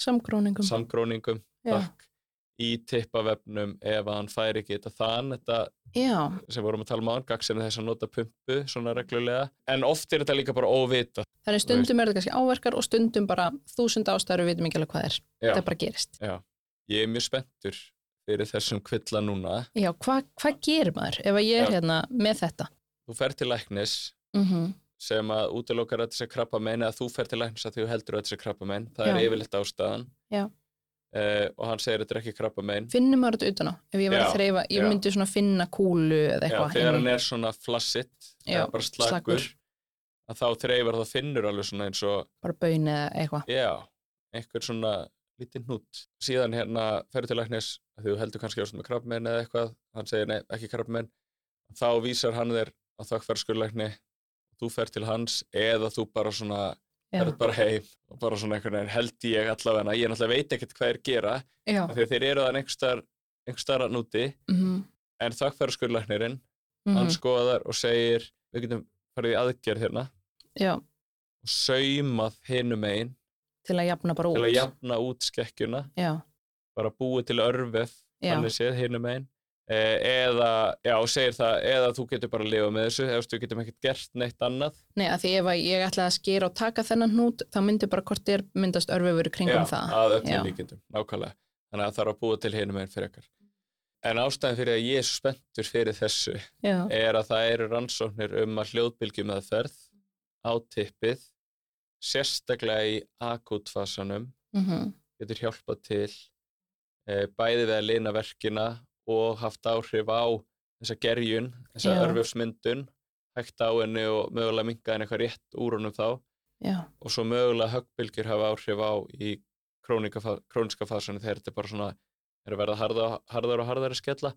samgróningum. samgróningum. Takk, í tippavefnum ef hann fær ekki þetta þann þetta já, sem vorum að tala um á hann, gagsin þess að nota pumpu svona reglulega, en oft er þetta líka bara óvita. þannig stundum er þetta kannski áverkar og stundum bara þúsund ástæður við vitum ekki alveg hvað er Já. þetta bara gerist Já, ég er mjög spenntur fyrir þessum kvilla núna. já, hvað hva gerir maður ef að ég er hérna með þetta Þú fer til læknis mm sem að útilokar að sé krabba mein eða þú fer til læknis að þú heldur að sé krabba mein. Það er yfirleitt ástæðan. Já. Eh, og hann segir þetta er ekki krabba mein. finnum maður þetta utan á ef ég var Já, að þreyfa, ég já. myndi svona finna kúlu eða eitthvað þegar hann er svona flassitt, bara slagur, slakur. að þá þreifar þá finnur alveg svona eins og, bara baun eða eitthvað já, einhver svona lítið hnút. Síðan hérna ferðu til læknis þú heldur kannski ástæðan með krabba mein eða eitthvað, hann segir nei, ekki krabba mein. Þá vísar hann þér að þakkfærskurlækni þú fer til hans eða þú bara svona já, ferð bara heim og bara svona einhvern veginn held ég allavega ég náttúrulega veit ekkert hvað er gera að þeir eru þann einhverstaðar einhverstaðar núti Mm en þakkfærskurlæknirinn -hmm. hann skoðar og segir við getum farið í aðgerð hérna. Já, og saumað hinum einn til að jafna bara út til að jafna út skekkjuna. Já, bara búið til örvef já, þannig séð hinum einn eða, já, segir það eða þú getur bara að lifa með þessu eða þú getum ekkert gert neitt annað. Nei að því ef að ég ætlaði að skera og taka þennan hnút þá myndi bara hvort er myndast örfufur kringum já, það. að Já. öllum líkindum, nákvæmlega. Þannig að það þarf að búa til hinum einn fyrir ekkar en ástæðan fyrir að ég er spenntur fyrir þessu já, er að það eru rannsóknir um að hljóðbylgjum að ferð á tippið sérstaklega í akutfasanum mm getur hjálpað til e, bæði við að lina verkina og haft áhrif á þessa gerjun, þessa Já. örfufsmyndun hægt á henni og mögulega minga henni eitthvað rétt úr honum þá. Já, og svo mögulega höggbylgjur hafa áhrif á í króniska fasunni þegar þetta er bara svona er að verða harða, harðar og harðar að skella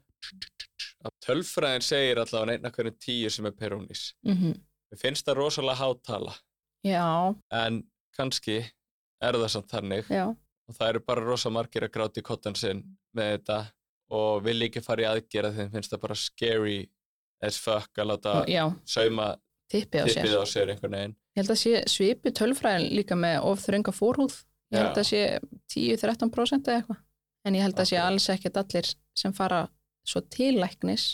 tölfræðin segir allavega einn af hverjum tíu sem er perónís. Mm mér finnst það rosalega hátala. Já, en kannski er það samt þannig. Já, og það eru bara rosa margir að gráta í kottan sinn með þetta og vil ekki fara í aðgera þeim finnst það bara scary as fuck að láta já, sauma tippið á sér tippið á sér Ég held að sé svipu tölfræðin líka með of þrönga fórhúð. Ég held að sé 10-13% eða eitthvað. En ég held að sé Akkurat. alls ekkert allir sem fara svo til læknis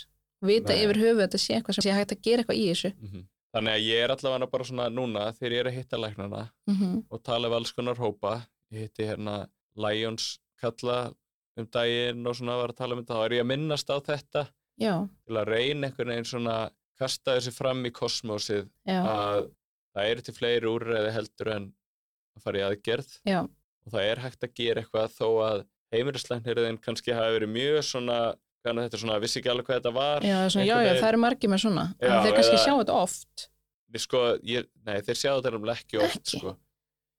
vita Nei. yfir höfu að þetta sé eitthvað sem sé hægt að gera eitthvað í þessu Mhm. Þannig að ég er allavega bara svona núna þegar ég er að hitta læknana mm og tala við alls konar hópa. Ég hitti hérna Lions kalla um daginn og svona var að tala um þetta. Þá er ég að minnast á þetta já, til að reyna einhvern veginn svona kasta þessi fram í kosmósið já, að það eru til fleiri úrræði heldur en að fara í aðgerð já, og það er hægt að gera eitthvað þó að heimilislæknirðin kannski hafi verið mjög svona, hvernig þetta er svona, vissi ekki alveg hvað þetta var. já, svona, já, já, það eru margir með svona Já, en þeir kannski sjá þetta oft Sko, ég, nei, þeir sjá þetta nefnilega ekki oft, Ekki? sko.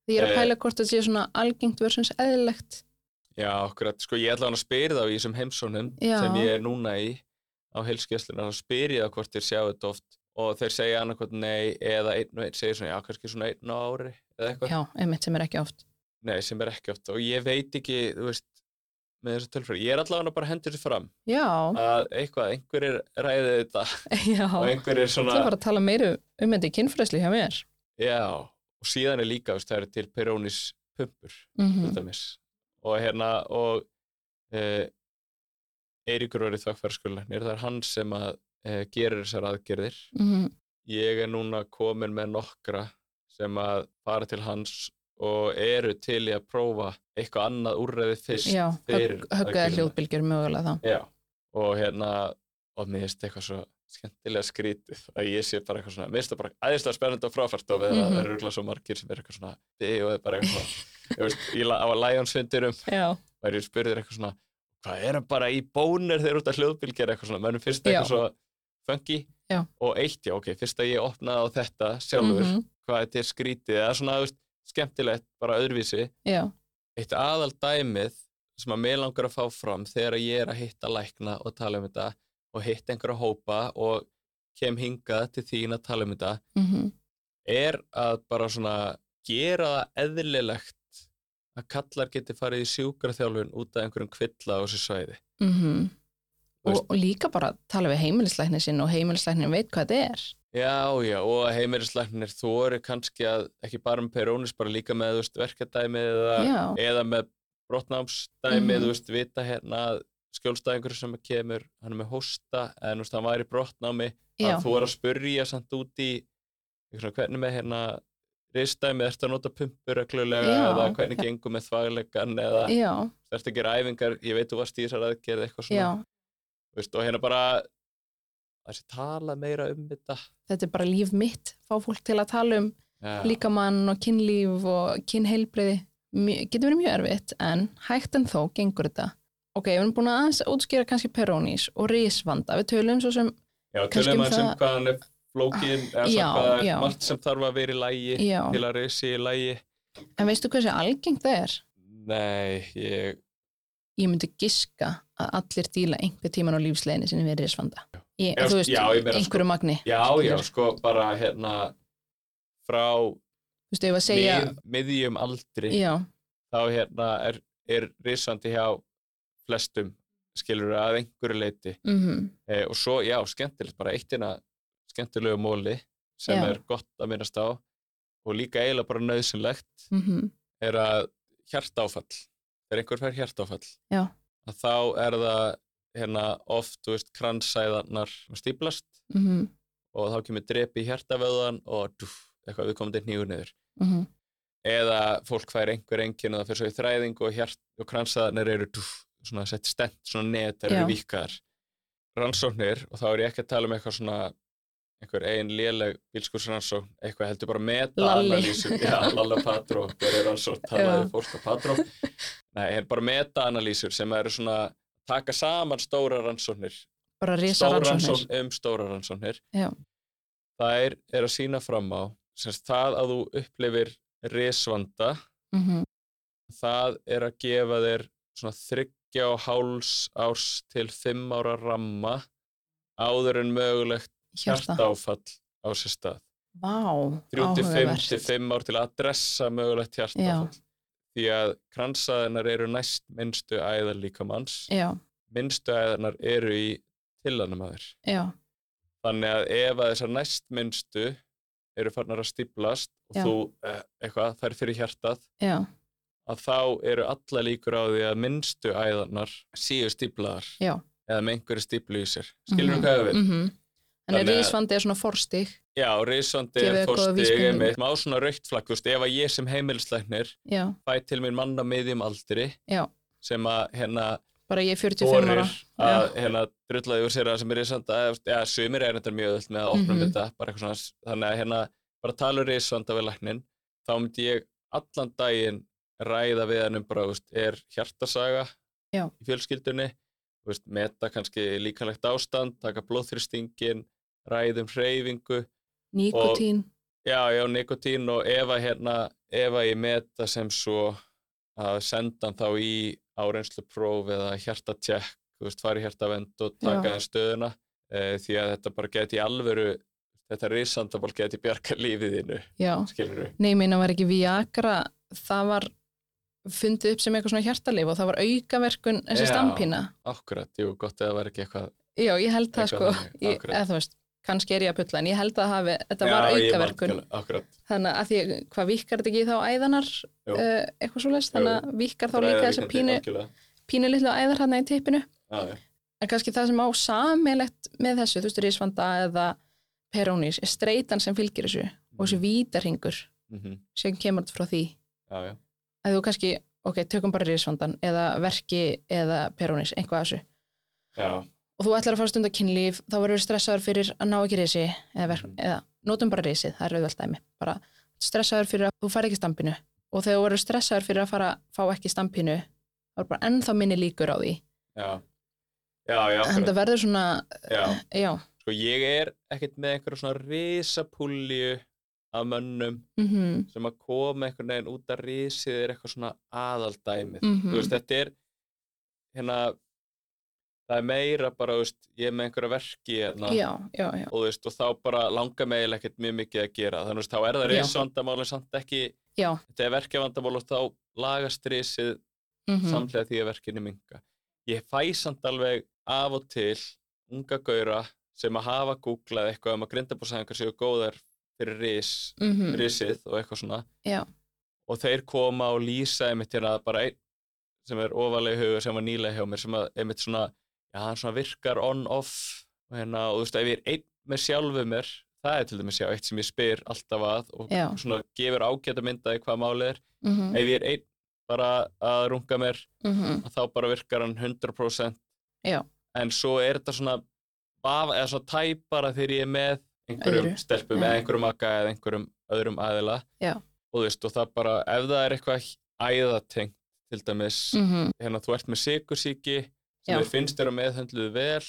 því ég er að Eh. pæla hvort þetta sé svona algengt versus eðlilegt Já, okkur sko, ég ætla hann að spyrja þá í þessum heimsónum Já. sem ég er núna í á heilskessluna, þá spyr ég það hvort þeir sjá þetta oft og þeir segja annarkvæmt nei eða einn og einn segir svona, já, kannski svona einn á ári eða eitthvað, já, einmitt sem er ekki oft. Nei, sem er ekki oft og ég veit ekki, þú veist með þessu tölfræði, ég er allavega bara hendur þessu fram. Já, að eitthvað, einhverjir ræði þetta já. og einhverjir það svona, var að tala meira um þetta í kynfræsli hjá mér. Já og síðan er líka, þú veist, það eru til perónis pumpur, mm til dæmis og hérna, og e, Eiríkur var í þvakkfærskulegnir, það er hann sem að e, gerir þessar aðgerðir -hmm. ég er núna komin með nokkra sem að fara til hans og eru til í að prófa eitthvað annað úrræði fyrst já, fyrir högg, höggaði aðgerðina. hljóðbylgjur mögulega þá Já, og hérna og mér finnst eitthvað svo skemmtilega skrítið að ég sé bara eitthvað svona mér finnst það bara æðislega spennandi og fráfært og við Mhm. það eru örugglega svo margir sem er eitthvað svona þið og það er bara eitthvað ég veist, í, la- á Lions-fundurum já, var ég spurður eitthvað svona hvað er hann bara í bónir þegar út af hljóðbylgjur eitthvað svona, mennum það Já. eitthvað svo funky. Já. og eitt, já, ok, fyrst að ég opnaði á þetta sjálfur, Mhm. hvað þetta er skrítið. Eða svona, þú veist, skemmtilegt, bara öðruvísi. Já, eitt aðal dæmið sem að mér langar að fá fram þegar ég er að hitta lækna og tala um þetta og hitta einhverja hópa og kem hingað til þín að tala um þetta mm er að bara svona gera það eðlilegt að kallar geti farið í sjúkraþjálfun út af einhverjum kvilla á þessu svæði. mm Þú og, og líka bara tala við heimilislækni sinn og heimilislæknin veit hvað þetta er. Já, já, og að heimilislæknir þú eru kannski að, ekki bara með perónis, bara líka með, verkadæmið eða, eða með brotnámsdæmið, Mhm. þú veist, vita hérna að skjólstæðingur sem kemur, hann er með hósta, en þú veist, hann var í brotnámi, þú er að spurja samt út í, eitthvað svona, hvernig með hérna ristæmið, ertu að nota pumpur reglulega Já. eða hvernig gengur með þvaglegan eða ertu að gera æfingar, ég veit þú varst í þessar aðgerð eitthvað svona, veist, og hérna bara það sé tala meira um þetta. Þetta er bara líf mitt, fá fólk til að tala um Já. líkamann og kynlíf og kynheilbriði getur verið mjög erfitt en hægt en þó gengur þetta. Ok, við erum búin að útskýra kannski perónís og risvanda, við tölum svo sem Já, tölum um um sem það- hvað hann er flókin eða er margt sem þarf að vera í lægi já, til að reysi í lægi en veistu hversu algengt það er? Nei, ég Ég myndi giska að allir díla einhver tíman á lífsleginni sinni við risvanda. Ég, Já, þú veist, já, meina, einhverju magni. Já, já, sko, bara hérna frá þú veist, ef að segja mið, miðjum aldri já, þá hérna er, er risandi hjá flestum skilur að einhverju leiti mhm, e, og svo, já, skemmtilegt, bara eittina skemmtilegu móli sem Já. er gott að minnast á og líka eiginlega bara nöðsynlegt mhm, er að hjartáfall þegar einhver fær hjartáfall Já. að þá er það hérna oft, þú veist, kransæðarnar stíplast mhm, og þá kemur drepi í hjartavöðan og dúf, eitthvað viðkomandi nýgur niður mhm eða fólk fær einhver engin og það fyrir svo í þræðing og og kransæðarnar eru dúf, svona sett stent, svona net, það Já. eru víkkaðar rannsóknir og þá er ég ekki að tala um eitthvað svona einhver ein léleg bílskursrannsókn, eitthvað heldur bara meta-analýsur, já, Lalla Patró, hver er rannsókn, talaði fólk á Patró, nei, bara meta-analýsur sem eru svona taka saman stóra rannsóknir, bara risa rannsóknir. rannsókn um stóra rannsóknir, Já. það er, er að sína fram á, semst það að þú upplifir risvanda, mhm, það er að gefa þér svona þryggja og háls árs til fimm ára ramma áður en mögulegt hjarta, hjartáfall á sér stað. vá, 3-5 til áhugavert 5 ár til að adressa mögulegt hjartáfall. Því að kransaðinar eru næst minnstu æðar líkamanns, já, minnstu æðarnar eru í tillanum að þér. já, Þannig að ef að þessar næst minnstu eru farnar að stíplast og Já. þú eh, eitthvað fær fyrir hjartað, já, að þá eru alla líkur á því að minnstu æðarnar séu stíplaðar Já. eða með einhverju stíplu í sér skilur þú hvað ég við? Mhm. Þannig að Þannig að- rísvandi er svona forstig. Já, risandi Gefið er góða fórstig vísbendingu. einmitt, má svona raukt flagg, þú veist, ef að ég sem heimilislæknir Já, fæ til mér manna miðjum aldri já, sem að hérna bara ég er 45 ára. borir að hérna drullaði úr sér að sem er risanda, eða sumir er þetta mjög öll með að opna um Mhm. þetta, bara eitthvað svona, þannig að hérna bara tala um risanda við læknin, þá myndi ég allan daginn ræða við hann um bara, veist, er hjartasaga Já. í fjölskyldunni, veist, meta kannski líkanlegt ástand, taka blóðþrýstingin, ræðum hreyfingu, Nikotín. Já, já, nikotín og ef að hérna, ef að ég meta sem svo að senda hann þá í áreynslu próf eða hjartatjekk, þú veist, fara í hjartavend og taka Já. það stöðuna e, því að þetta bara geti í alvöru, þetta risandabál geti bjarga lífið þínu, Já. Nei, meina var ekki Viagra, það var fundið upp sem eitthvað svona hjartalif og það var aukaverkun þessi Já. stampína. Akkurat, jú, gott að það var ekki eitthvað Já, ég held það sko, ég, eða þú veist, kannski er ég að pulla en ég held að hafi, þetta Já, var aukaverkun. Akkurat, Þannig að því, hvað vikar þetta ekki þá æðanar, uh, eitthvað svo leist, þannig að vikar þá líka líkandi, pínu, pínu litlu æðar hann í tippinu. Já, En kannski það sem á samilegt með þessu, þú veist, risvanda eða perónís, er streitan sem fylgir þessu og þessu vítarhingur mhm, sem kemur frá því. já, Að þú kannski, ok, tökum bara risvandan eða verki eða perónís, einhvað þessu. já, Og þú ætlar að fara stundar kynlíf, þá verður stressaður fyrir að ná ekki risi eða, Mhm. eða notum bara risið, það er auðvelt dæmi. Bara stressaður fyrir að þú fari ekki stampinu og þegar þú verður stressaður fyrir að fara fá ekki stampinu, þá er bara ennþá minni líkur á því. já, já, já, En það verður svona, já. Sko, ég er ekkert með einhverja svona risapúlju af mönnum mhm, sem að koma einhvern veginn út að risið er eitthvað svona aðaldæmið Mhm. þú veist, þetta er hérna það er meira bara, veist, ég er með einhverja verki hérna, já, já, já, og veist, og þá bara langar mig eiginlega ekkert mjög mikið að gera. Þannig, veist, þá er það Já. risvandamál en samt ekki, já, þetta er verkjavandamál og þá lagast risið mhm, samlega því að verkinu minga ég fæ samt alveg af og til unga gaura sem að hafa googlað eitthvað um að grindabósæðingar séu góðar fyrir ris, mhm, risið og eitthvað svona. Já, og þeir koma og lýsa einmitt hérna bara einn sem er ofalega hugur sem var nýlega hjá mér sem að einmitt svona, já hann svona virkar on-off og hérna og þú veist ef ég er einn með sjálfu mér það er til dæmis já eitt sem ég spyr alltaf að og Já. svona gefur ágæta myndaði hvað málið er. Mhm, ef ég er einn bara að runga mér mhm, að þá bara virkar hann 100% Já. en svo er þetta svona baf, eða svona tæpara þegar ég er með einhverjum stelpum eða einhverjum maka eða einhverjum öðrum aðila. Já. og þú veist og það bara ef það er eitthvað æðatengt til dæmis mhm, hérna þú ert með sikursíki sem Já. þér finnst þér að meðhöndluðu vel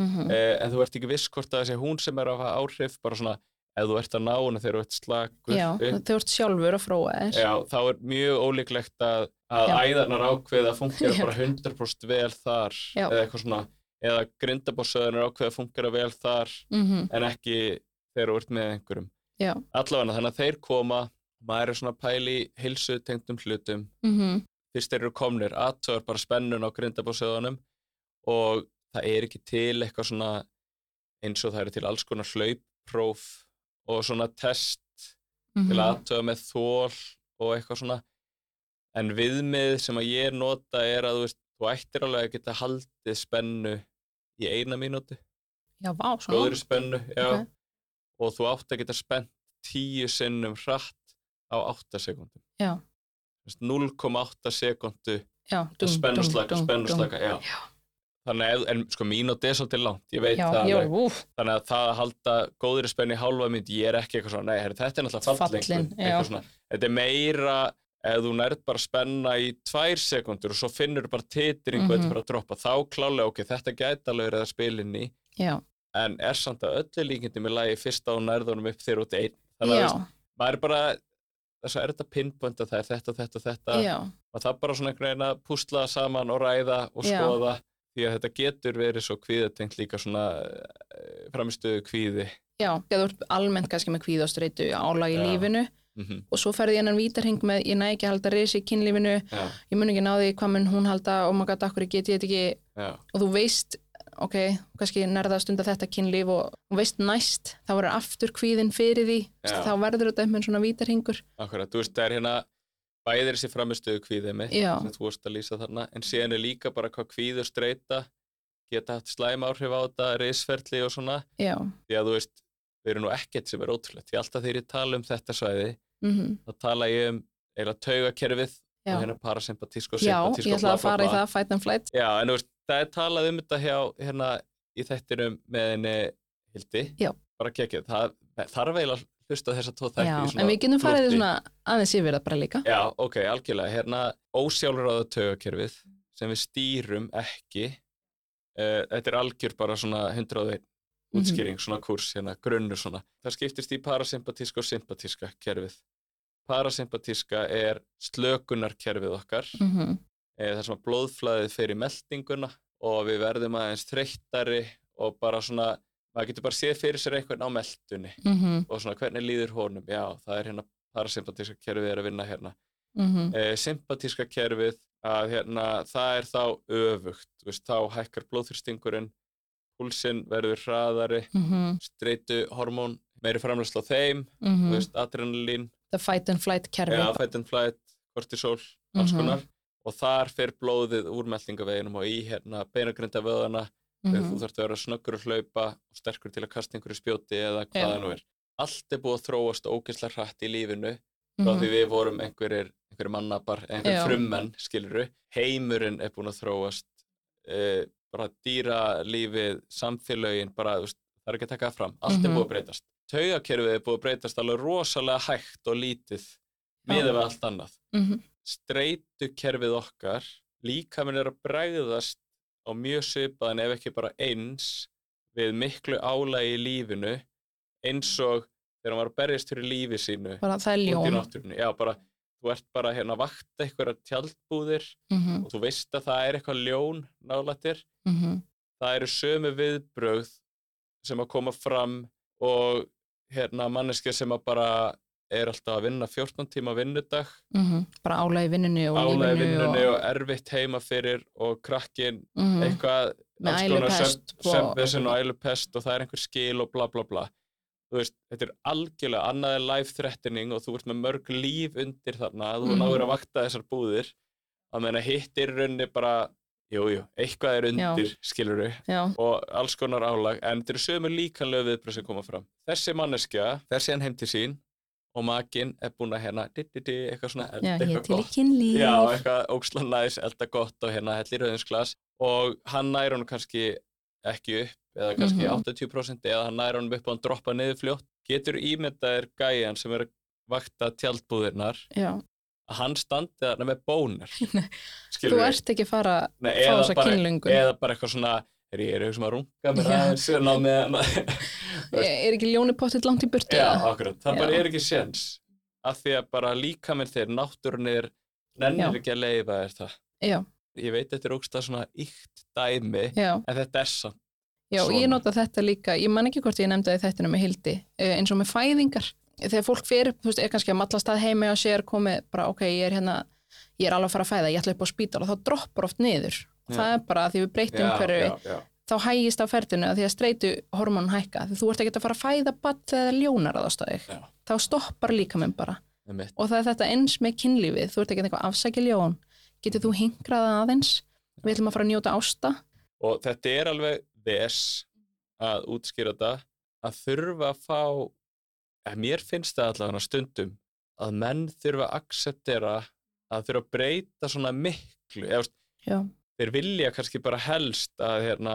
mhm, eh, en þú ert ekki viss hvort að það sé hún sem er að hafa áhrif bara svona ef þú ert að ná hana þegar þú ert slakur já, þú ert sjálfur að fróa þér. Já, þá er mjög ólíklegt að, að æðarnar ákveða að fungera Já. bara 100% vel þar Já. eða eitthvað svona, eða grindabósöðunar ákveða að fungera vel þar Mhm, en ekki þegar þú ert með einhverjum. Já. Allavega þannig að þeir koma, maður er svona í hilsu tengdum hlutum, mhm, fyrst þeir eru komnir, aðtöður bara spennun á grindabósöðunum og það er ekki til eitthvað svona eins og það eru til alls konar hlauppróf og svona test til mhm, aðtöða með þól og eitthvað svona en viðmið sem að ég nota er að þú veist, þú ættir alveg að geta haldið spennu í eina mínútu, já, vá, svona. góður spennu já, Ok. og þú átt að geta spennt tíu sinnum hratt á 8 sekundum Já. 0,8 sekundu spennuslaka, spennuslaka, já. Já. þannig að, en sko mínúti er svolítið langt, ég veit Já, það alveg þannig að það að halda góðri spennu í hálfa mynd ég er ekki eitthvað svona, nei, herri, þetta er náttúrulega Fallin, eitthvað svona, þetta er meira ef þú nærð bara spenna í tvær sekundur og svo finnur bara titringu mm. -hmm. að droppa, þá klálega ok, þetta gæti alveg verið að spila inn í en er samt að öllu líkindi með lagi fyrst á nærðunum upp þegar út einn þannig að maður er bara þess að er þetta pinpoint að það er þetta, þetta, þetta. Já, og það bara svona einhvern veginn að púsla saman og ræða og Já. skoða því að þetta getur verið svo kvíðatengt líka svona framistöðu kvíði. Já, já, þú ert almennt kannski með kvíð og streitu álag í Já. lífinu. Mm og svo ferði hennan vítarhing með, ég næ ekki að halda risi í kynlífinu, já, ég mun ekki ná því hvað mun hún halda, oh my god, akkur get ég þetta ekki? Já, og þú veist, ok, kannski nærða að stunda þetta kynlíf og þú veist næst, þá verður aftur kvíðin fyrir því, Já. þá verður þetta einhvern svona vítarhingur. akkurat, þú veist það er hérna bæðir þessi framistöðu kvíðið mitt Já. sem þú vorst að lýsa þarna, en síðan er líka bara hvað kvíður streyta geta haft slæm áhrif á þetta, reisferli og svona, já, því að þú veist, þau eru nú ekkert sem er ótrúlegt, því alltaf þegar ég tala um þetta svæði, mm þá tala ég um eiginlega taugakerfið já. og hérna parasympatísk og já, sympatísk ég og ætla bla að fara í það, fight and flight Já, en þú veist, það er talað um þetta hjá, hérna, í þættinum með henni Hildi. Já. Bara kekið, það þarf eiginlega að hlusta á þessa tvo þætti já, en við getum farið í svona aðeins yfir það bara líka Já, ok, algjörlega. Hérna, ósjálfráða taugakerfið sem við stýrum ekki. Uh, þetta er algjör bara svona 101 Mhm. útskýring, svona kurs, hérna, grunnur svona. Það skiptist í parasympatíska og sympatíska kerfið. Parasympatíska er slökunarkerfið okkar. mm e, þar sem að blóðflæðið fer í meldinguna og við verðum aðeins þreyttari og bara svona, maður getur bara séð fyrir sér einhvern á meldunni -hmm. og svona hvernig líður honum, já, það er hérna parasympatíska kerfið er að vinna hérna. Mm E, sympatíska kerfið, að hérna, það er þá öfugt, veist, þá hækkar blóðþyrstingurinn, púlsinn verður hraðari, -hmm. streitu hormón, meiri framlæsla á þeim, þú veist, adrenalín, the fight and flight kerfi Já, fight and flight, kortisol, alls Mhm. konar og þar fer blóðið úr meldingaveginum og í hérna beinagrinda vöðana þegar þú Mhm. þarfst að vera snöggur að hlaupa og sterkur til að kasta einhverju spjóti eða hvað það nú er. Allt er búið að þróast ógeðslega hrætt í lífinu frá Mhm. því við vorum einhverjir, einhverjir mannapar, einhverjir frummenn, skiluru. Heimurinn er búin að þróast, e, bara dýralífið, samfélögin, bara, veist, það er ekki að taka það fram. Allt er Mhm. búið að breytast. Taugakerfið er búið að breytast alveg rosalega hægt og lítið miðað við allt annað. Streitukerfið okkar, líkaminn er að bregðast á mjög svipaðan ef ekki bara eins við miklu álægi í lífinu eins og þegar hann var að berjast fyrir lífi sínu bara það er ljón. Já, bara, þú ert bara hérna vakta einhverja tjaldbúðir Mhm, og þú veist að það er eitthvað ljón nálættir. mhm. Það eru sömu viðbrögð sem að koma fram og hérna manneskja sem að bara er alltaf að vinna 14 tíma vinnudag Mhm. bara álægi vinnunni og álægi vinnunni og, og erfitt heima fyrir og krakkin Mhm. eitthvað Með alls konar ælupest sem, sem og- ælupest og það er einhver skil og bla bla bla þú veist, þetta er algjörlega annað er life threatening og þú ert með mörg líf undir þarna, þú Mhm. náður að vakta þessar búðir að meina hittir raunni bara, jújú, jú, eitthvað er undir skiluru já, og alls konar álag en þetta eru sömu líkanlega viðbröð sem koma fram þessi manneskja fer síðan heim til sín og makinn er búin að hérna di, di, di, eitthvað svona elda já, eitthvað gott. já, eitthvað óksla næs, elda gott og hérna hellir rauðinsglas. Og hann nær hann kannski ekki upp eða kannski Mhm. 80% eða hann nær hann upp og hann droppa niður fljótt. Getur ímyndaðir gæjan sem er að vakta tjaldbúðirnar. Já. að hann standi þarna með bónir þú ert ekki fara að fá þessa kynlungun eða bara eitthvað svona er ég að hugsa um að runga Já. aðeins en á meðan er ekki ljóni pottitt langt í burtu Já, akkurat, það Já. bara er ekki séns af því að bara líka með þeir náttúrun er nennir Já. ekki að leifa þér það já, ég veit þetta er ógst svona ykt dæmi já, en þetta er samt já og ég Svona. nota þetta líka ég man ekki hvort ég nefndi þættinu með hildi eh, eins og með fæðingar þegar fólk fyrir, þú veist, er kannski að mallast að heimi og sér komið bara, ok, ég er hérna ég er alveg að fara að fæða, ég ætla upp á spítal og þá droppar oft niður. Það er bara því við breytum hverju þá hægist á ferðinu að því að streitu hormón hækka. Því þú ert ekki að fara að fæða badd þegar ljónar að Já. þá stoppar líka minn bara. Einmitt. og það er þetta eins með kynlífið. Þú ert ekki eitthvað afsækja ljón. Getur þú hingraða aðeins? Við ætlum að fara að njóta ásta. Og þetta er alveg ves að útskýra þetta að þurfa að fá að mér finnst það allavega stundum að menn þurfa að acceptera að þurfa að breyta svona miklu já, þeir vilja kannski bara helst að hérna,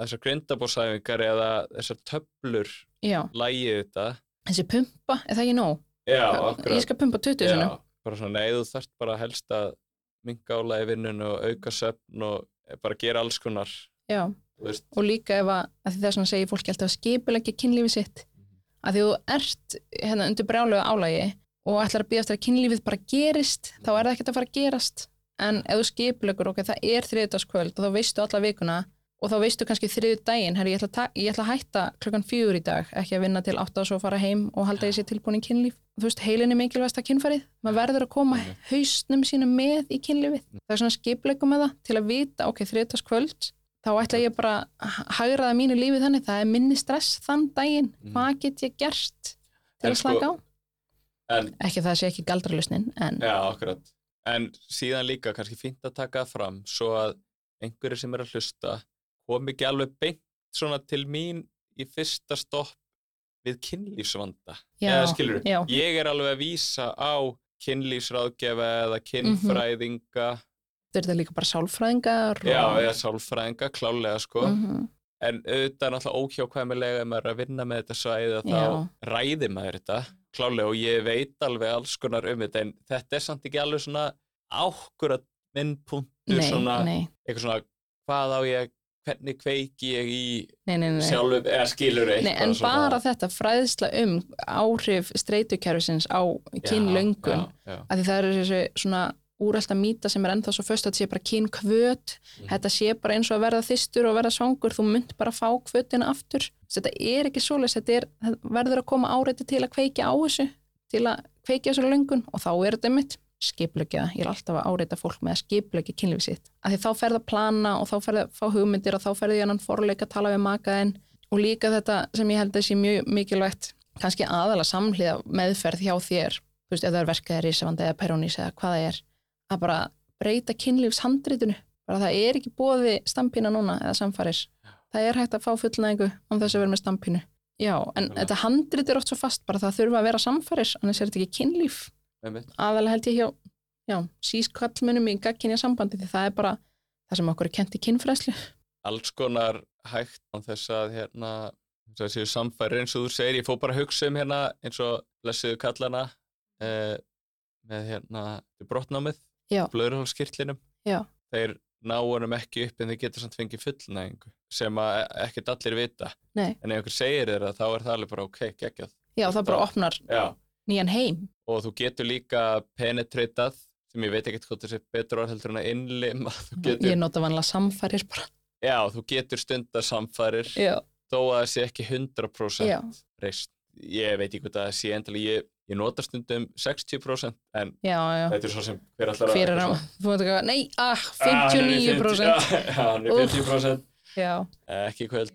þessar grindabósæfingar eða þessar töflur lægið þetta. Þessi pumpa, er það ekki nóg? já, ég skal pumpa 20 já, bara svona, nei, þú þarft bara helst að minga álægi vinnun og auka söfn og bara gera alls konar. Já, veist, og líka ef að, að því þess að segja fólki alltaf að skipulegja kynlífið sitt. Að því þú ert hérna undir brjálega álægi og ætlar að eftir að kynlífið bara gerist þá er það ekkert að fara að gerast en ef þú skipulegur ok, það er þriðdagskvöld og þá veistu alla vikuna og þá veistu kannski þriðu daginn herri, ég, ætla ég ætla að hætta klukkan fjögur í dag ekki að vinna til átta og svo fara heim og halda ég sér tilbúin í kynlíf. Þú veist, heilin er mikilvægast að kynfarið maður verður að koma hausnum sínum með í kynlífið. Það er svona skipulegum með það til að vita ok, þriðdagskvöld þá ætla ég bara að hagraða mínu lífi þannig. Það er minni stress þann daginn. Mhm. hvað get ég gert til En að slaka á? en ekki að það sé ekki galdralusnin en akkurat. En síðan líka kannski fínt að taka fram svo að einhverju sem er að hlusta kom ekki alveg beint svona til mín í fyrsta stopp við kynlífsvanda. Eða skilur, já. ég er alveg að vísa á kynlífsráðgefa eða Mhm. kynfræðinga, Þetta er þetta líka bara sálfræðingar já, og... eða sálfræðinga, klálega sko. Mhm. En auðvitað er náttúrulega óhjákvæmilega ef maður er að vinna með þetta svæði að þá ræði maður þetta klálega og ég veit alveg alls konar um þetta en þetta er samt ekki alveg svona ákkurat minn punktur Nei, svona, eitthvað svona hvað á ég, hvernig kveiki ég í nei, nei, nei. sjálfum, eða skilur Nei, en bara þetta fræðsla um áhrif streytukerfisins á kynlöngun, að því það er þessi svona úrælta mýta sem er ennþá svo föst að þetta sé bara kynkvöt, Mhm. þetta sé bara eins og að verða þystur og verða svangur, þú mynd bara fá kvötina aftur, þetta er ekki svoleiðis, þetta er, verður að koma áreiti til að kveikja á þessu, til að kveikja þessu löngun og þá er þetta mitt skipleggja, ég er alltaf að áreita fólk með að skipleggja kynlífið sitt, að því þá ferð að plana og þá ferð að fá hugmyndir og þá ferð ég annan forleik að tala við makaðinn og líka þetta sem ég held að sé mjög mikilvægt kannski aðalega samhliða meðferð hjá þér, þú veist, ef það er verkaði risavandi eða perónís eða hvað það er að bara breyta kynlífshandritinu. Bara það er ekki bóði stampína núna eða samfarir, það er hægt að fá fullnæðingu án þess að vera með stampínu. Já, en Alveg. þetta handrit er oft svo fast bara það þurfa að vera samfarir, annars er þetta ekki kynlíf. Aðalega held ég hjá já, sískallmunum í gagkinja sambandi því það er bara það sem okkur er kent í kynfræslu alls konar hægt á þess að hérna þess að séu samfæri eins og þú segir, ég fór bara að hugsa um hérna eins og blessiðu kallana eh, með hérna brotnámið, Já. þeir ná honum ekki upp en þeir geta samt fengið fullnægingu sem ekkert allir vita Nei. en ef einhver segir það þá er það alveg bara ok, geggjað já, það bara opnar Já. nýjan heim og þú getur líka penetratað sem ég veit ekkert hvað þessi betur orð heldur en að innlima getur, ég nota vanlega samfarir bara já, þú getur stundar samfærir já, þó að það sé ekki 100% Já. reist. Ég veit ekki hvað það sé endilega, ég, ég nota stundum 60% en já, já. þetta er svo sem hver allar hver er hann, ekki, nei, ah, 59% Já, hann er 50% já, ekki kvöld.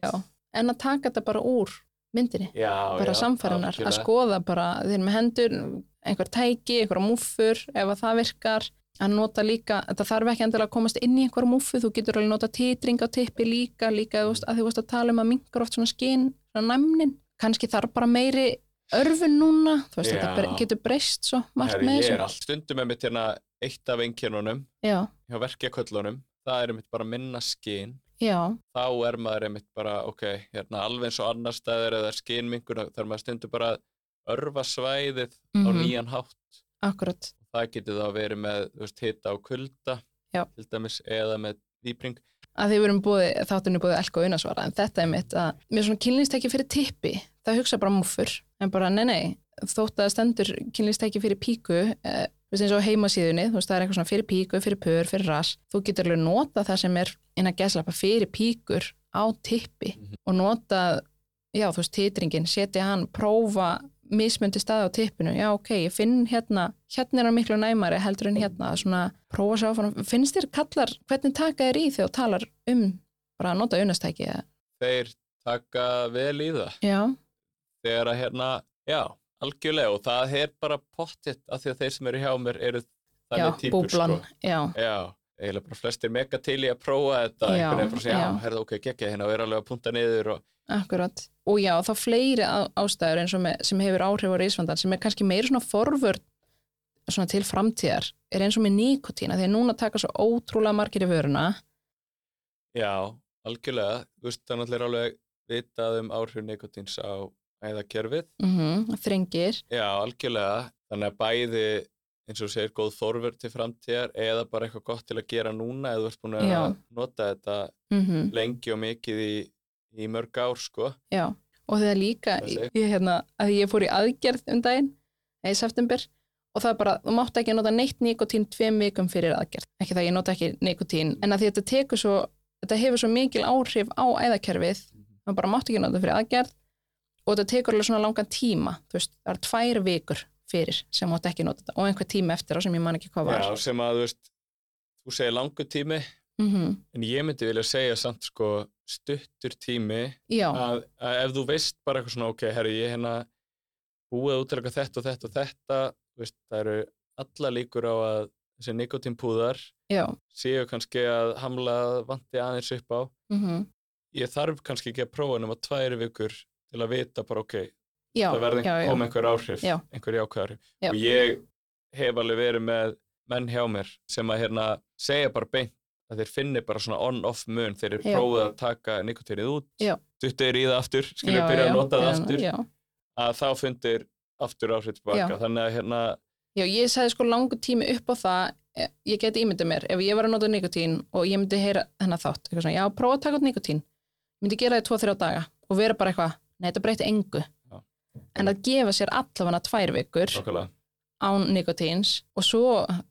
En að taka þetta bara úr myndinni bara já, samfærunar, að skoða bara þeir með hendur, einhver tæki einhver múffur, ef að það virkar. Að nota líka, þetta þarf ekki endilega að komast inn í einhver múffu, þú getur alveg nota titring á tippi líka, líka að þú veist að tala um að mingar oft svona skinn svona næmnin, kannski þarf bara meiri örfun núna, þú veist, þetta getur breyst svo margt Herri, með ég þessu. er allt stundum með mitt hérna eitt af einkennunum já, hjá verkjaköllunum. Það er einmitt bara minna skinn já, þá er maður einmitt bara, ok, hérna alveg eins og annar staðir eða skinnmingur þar maður stundum bara örfa svæðið á Mhm. nýjan hátt. Akkurat það getur þá verið með þú veist, hita og kulda Já. til dæmis eða með výbring að því við erum búið, þáttunni búið elko unasvara en þetta er mitt að mér svona kynlýnstæki fyrir tippi, það hugsa bara múffur en bara nei nei, þótt að stendur kynlýnstæki fyrir píku eh, veist eins og heimasíðunni, þú veist það er eitthvað svona fyrir píku, fyrir pör, fyrir ras, þú getur alveg nota það sem er innan geslappa fyrir píkur á tippi Mhm. og nota, já þú veist titringin, setja hann, prófa mismundi staði á tippinu, já ok, ég finn hérna, hérna er hann miklu næmari heldur en hérna, svona prófa sér áfram. Finnst þér kallar, hvernig taka þér í þegar þú talar um bara að nota unastæki þeir taka vel í það. Já, þegar að hérna, já, algjörlega og það er bara pottitt af því að þeir sem eru hjá mér eru þannig típur búblan sko. já, já, eiginlega bara flestir mega til í að prófa þetta Já, einhvern veginn að segja, já. herða ok, geggja hérna og er alveg að punta niður og akkurat og já, þá fleiri ástæður eins og með, sem hefur áhrif á reisvandan sem er kannski meiri svona forvörd svona til framtíðar, er eins og með nikotína því að núna taka svo ótrúlega margir í vöruna já, algjörlega, þú veist, það náttúrulega alveg vitað um áhrif nikotíns á æðakerfið, mm þrengir, já, algjörlega. Þannig að bæði eins og segir góð forvörd til framtíðar eða bara eitthvað gott til að gera núna eða þú ert búin að Já. nota þetta mm lengi og mikið í, í mörg ár sko. Já og líka, Það sé. ég, hérna, að ég fór í aðgerð um daginn, eða í september og það er bara, þú mátt ekki nota neitt nikotín tveim vikum fyrir aðgerð, ekki það ég nota ekki nikotín, en að því þetta tekur svo þetta hefur svo mikil áhrif á æðakerfið maður bara mátt ekki nota fyrir aðgerð og þetta tekur alveg svona langan tíma þú veist, það er tvær vikur fyrir sem mátt ekki nota þetta og einhver tíma eftir á sem ég man ekki hvað var. Já, sem að þú veist þú segir langur tími mm en ég myndi vilja segja samt sko stuttur tími að, að ef þú veist bara eitthvað svona ok, herri, ég hérna búið að útilega þetta og þetta og þetta þú veist, það eru alla líkur á að þessi nikotínpúðar séu kannski að hamla vanti aðeins upp á. Mm ég þarf kannski ekki að prófa nema tværi vikur til að vita bara ok, já, það verði koma einhver áhrif, Já. einhver jákvæðar Já. og ég hef alveg verið með menn hjá mér sem að hérna segja bara beint að þeir finni bara svona on-off mun þeir eru prófið að taka nikotínið út duttir í það aftur, skilur byrja að nota það aftur að þá fundir aftur áhrif tilbaka þannig að hérna, Já, ég sagði sko langu tími upp á það, eh, ég geti ímyndið mér, ef ég var að nota nikotín og ég myndi heyra hennar þátt, eitthvað svona, já, prófa að taka út nikotín, myndi gera það í tvo, þrjá daga og vera bara eitthvað, nei, þetta breyti engu. Já. En að gefa sér allavega tvær vikur okkarlega án nikotíns og svo,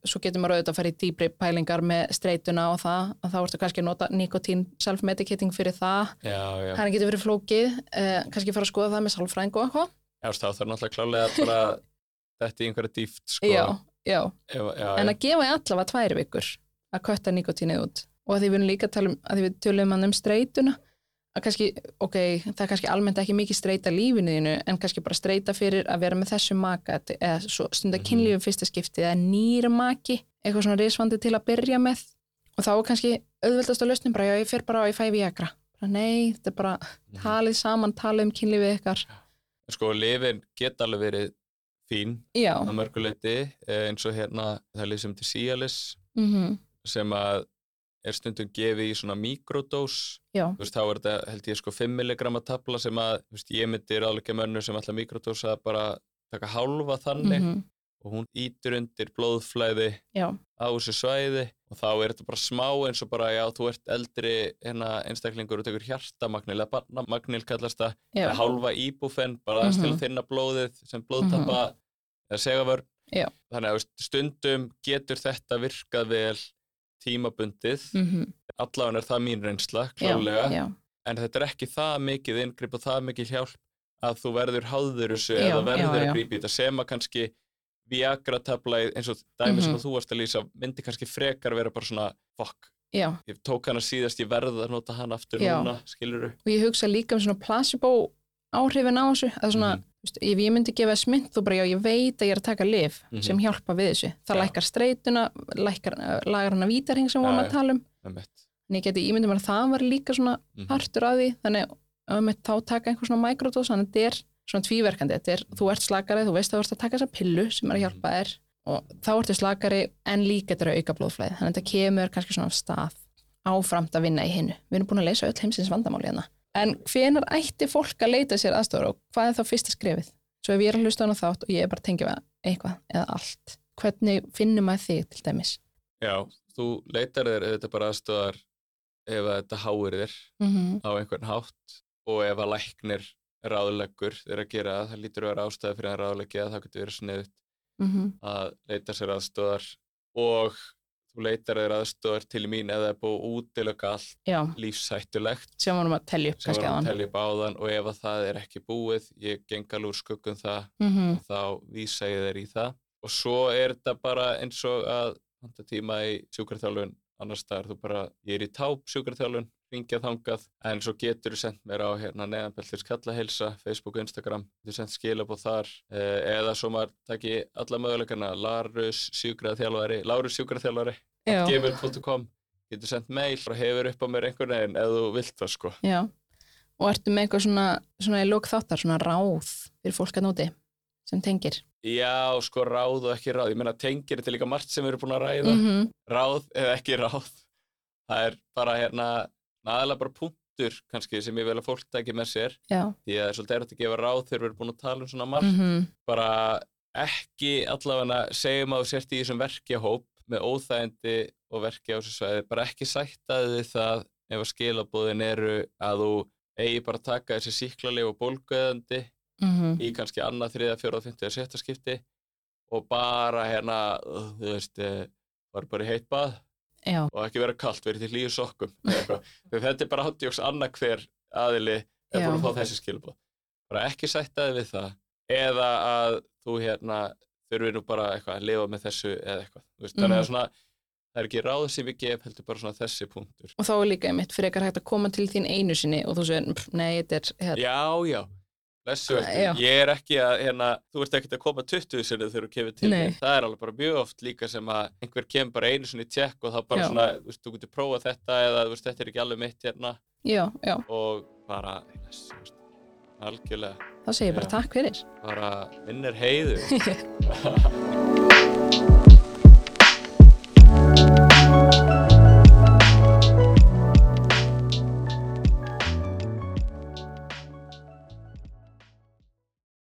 svo getur maður auðvitað að fara í dýbri pælingar með streituna og það, að þá ertu kannski að nota nikotín self-medicating fyrir það, já, já, það getur verið flókið, eh, kannski fara að skoða það með sálfræðing og eitthvað. já, þá þarf náttúrulega klálega bara þetta í einhverja dýft sko, Já, já. ef, já, en já. að gefa allavega tvær vikur að kötta nikotínið út og að því við líka að tala um, að því við tölum hann um streituna að kannski, ok, það er kannski almennt ekki mikið streita lífinu þínu en kannski bara streita fyrir að vera með þessu maka eða svo stunda Mhm. kynlífi fyrsta skipti eða nýra maki, eitthvað svona risvandi til að byrja með. Og þá er kannski auðveldast að lausnum bara, já, ég fer bara á ég fæ viagra. Bara, nei, þetta er bara Mhm. talið saman, talið um kynlífið ykkar. Sko, lifin geta alveg verið fín já, að mörguleiti eins og hérna það er lið sem til Cialis mhm, sem að er stundum gefið í svona mikrodós. Þú veist, þá er þetta held ég sko 5 mg tabla sem að, veist, ég myndi ráðleika mönnu sem ætla mikrodósa að bara taka hálfa þannig mhm, og hún ítur undir blóðflæði já, á þessu svæði og þá er þetta bara smá eins og bara, já, þú ert eldri hérna einstaklingur og tekur hjartamagnil eða barnamagnil kallast það, já, eða hálfa íbúfen bara aðeins til Mhm. að þinna blóðið sem blóðtappa eða segavörn Já. þannig að stundum getur þetta virkað vel tímabundið mhm, allavega er það mín reynsla, já, klálega já, en þetta er ekki það mikið inngrip og það mikið hjálp að þú verður háður þessu Já, eða verður já, já. að grípa í þetta sem að kannski Viagra tabla eins og dæmi sem Mhm. að þú varst að lýsa myndi kannski frekar vera bara svona já. ég tók hana síðast ég verð að nota hana aftur Já. núna skilur og ég hugsa líka um svona placebo áhrifin á þessu að svona, Mhm. mm. ef ég myndi gefa smynd þú bara, já, ég veit að ég er að taka lif Mhm. sem hjálpa við þessu, það Já. lækkar streituna lækkar, uh, lagar hana vítarhing sem Já, vorum að tala um með en ég geti ímyndum að það var líka svona Mhm. partur af því, þannig að um, þá taka einhver svona mikrodós, þannig að þetta er svona tvíverkandi, þetta er, þú ert slakari þú veist að þú ert að taka þessa pillu sem er að hjálpa þér og þá ertu slakari en líka þetta er auka blóðflæði, þannig að þetta kemur kannski svona af stað áframt að vinna í hinnu við erum búin að leysa öll heimsins vandamáli hérna en hvenar ætti fólk að leita sér aðstofur og hvað er þá fyrsta skrefið? Svo ef ég er að hlusta á hana þátt og ég er bara að tengja eitthvað eða allt hvernig finnum maður þig til dæmis? Já, þú leitar þér auðvitað bara aðstöðar ef að þetta háir þér mm -hmm. á einhvern hátt og ef að læknir ráðleggur þeir að gera það, lítur að vera ástæði fyrir að ráðleggja það, getur verið sniðut Mm að leita sér aðstöðar og þú leitar þér aðstöðar til mín eða er búið útilöka allt já, lífshættulegt. Sem vorum að telja upp kannski var á að hann telja upp áðan og ef að það er ekki búið, ég geng alveg úr skuggum það mm -hmm. þá vísa ég þeir í það. Og svo er þetta bara eins og að handa tíma í sjúkarþjálfun annars staðar, þú bara, ég er í táp sjúkarþjálfun, ringjað þangað en svo getur þú sendt mér á hérna neðanbeltir skallahilsa, Facebook og Instagram þú sendt skilabóð þar eh, eða svo maður taki alla möguleikana Larus sjúkarþjálfari, Lárus sjúkarþjálfari já, gmail.com getur sendt mail og hefur upp á mér einhvern veginn ef þú vilt það sko. Já. Og ertu með eitthvað svona, svona í lók þáttar, svona ráð fyrir fólk að nóti sem tengir? Já, sko ráð og ekki ráð, ég meina tengir þetta er líka margt sem við erum búin að ræða. Mm ráð eða ekki ráð það er bara hérna aðalega bara punktur kannski sem ég vil að fólk tæki með sér. Já, því að það er svolítið erfitt að gefa ráð þegar við erum búin að tala um svona margt. Mm bara ekki allavega segjum að þú sért í þessum verkjahóp með óþægindi og verkja á þessu svæði. Bara ekki sættaði við það ef að skilabóðin eru að þú eigi bara að taka þessi síklarlegu og bólguðandi -hmm. í kannski annað, þriða, fjóra, fymta eða sjötta skipti og bara hérna, þú veist, eh, var bara í heitt bað já, og ekki vera kalt, verið til líu sokkum þetta er bara áttjóks annað hver aðili er búin að fá þessi skilbúð. Bara ekki sættaði við það eða að þú hérna þurfir nú bara eitthvað að lifa með þessu eða eitthvað. Veist, Þannig Mhm. að svona, það er ekki ráð sem við gef heldur bara svona þessi punktur. og þá er líka einmitt fyrir eitthvað hægt að koma til þín einu sinni og þú segir, "Pff, nei, þetta er hérna, Já, já, Lessu ekki, ég er ekki að, hérna, þú ert ekkert að koma 20 sinni þegar þú kemur til þig, það er alveg bara mjög oft líka sem að einhver kemur bara einu sinni í tjekk og þá bara já. svona, þú veist, þú getur prófað þetta eða þú veist, þetta er ekki alveg mitt hérna já, já. og bara, lessu, algjörlega. Þá segir ég bara takk fyrir. Bara, minn er heiðu.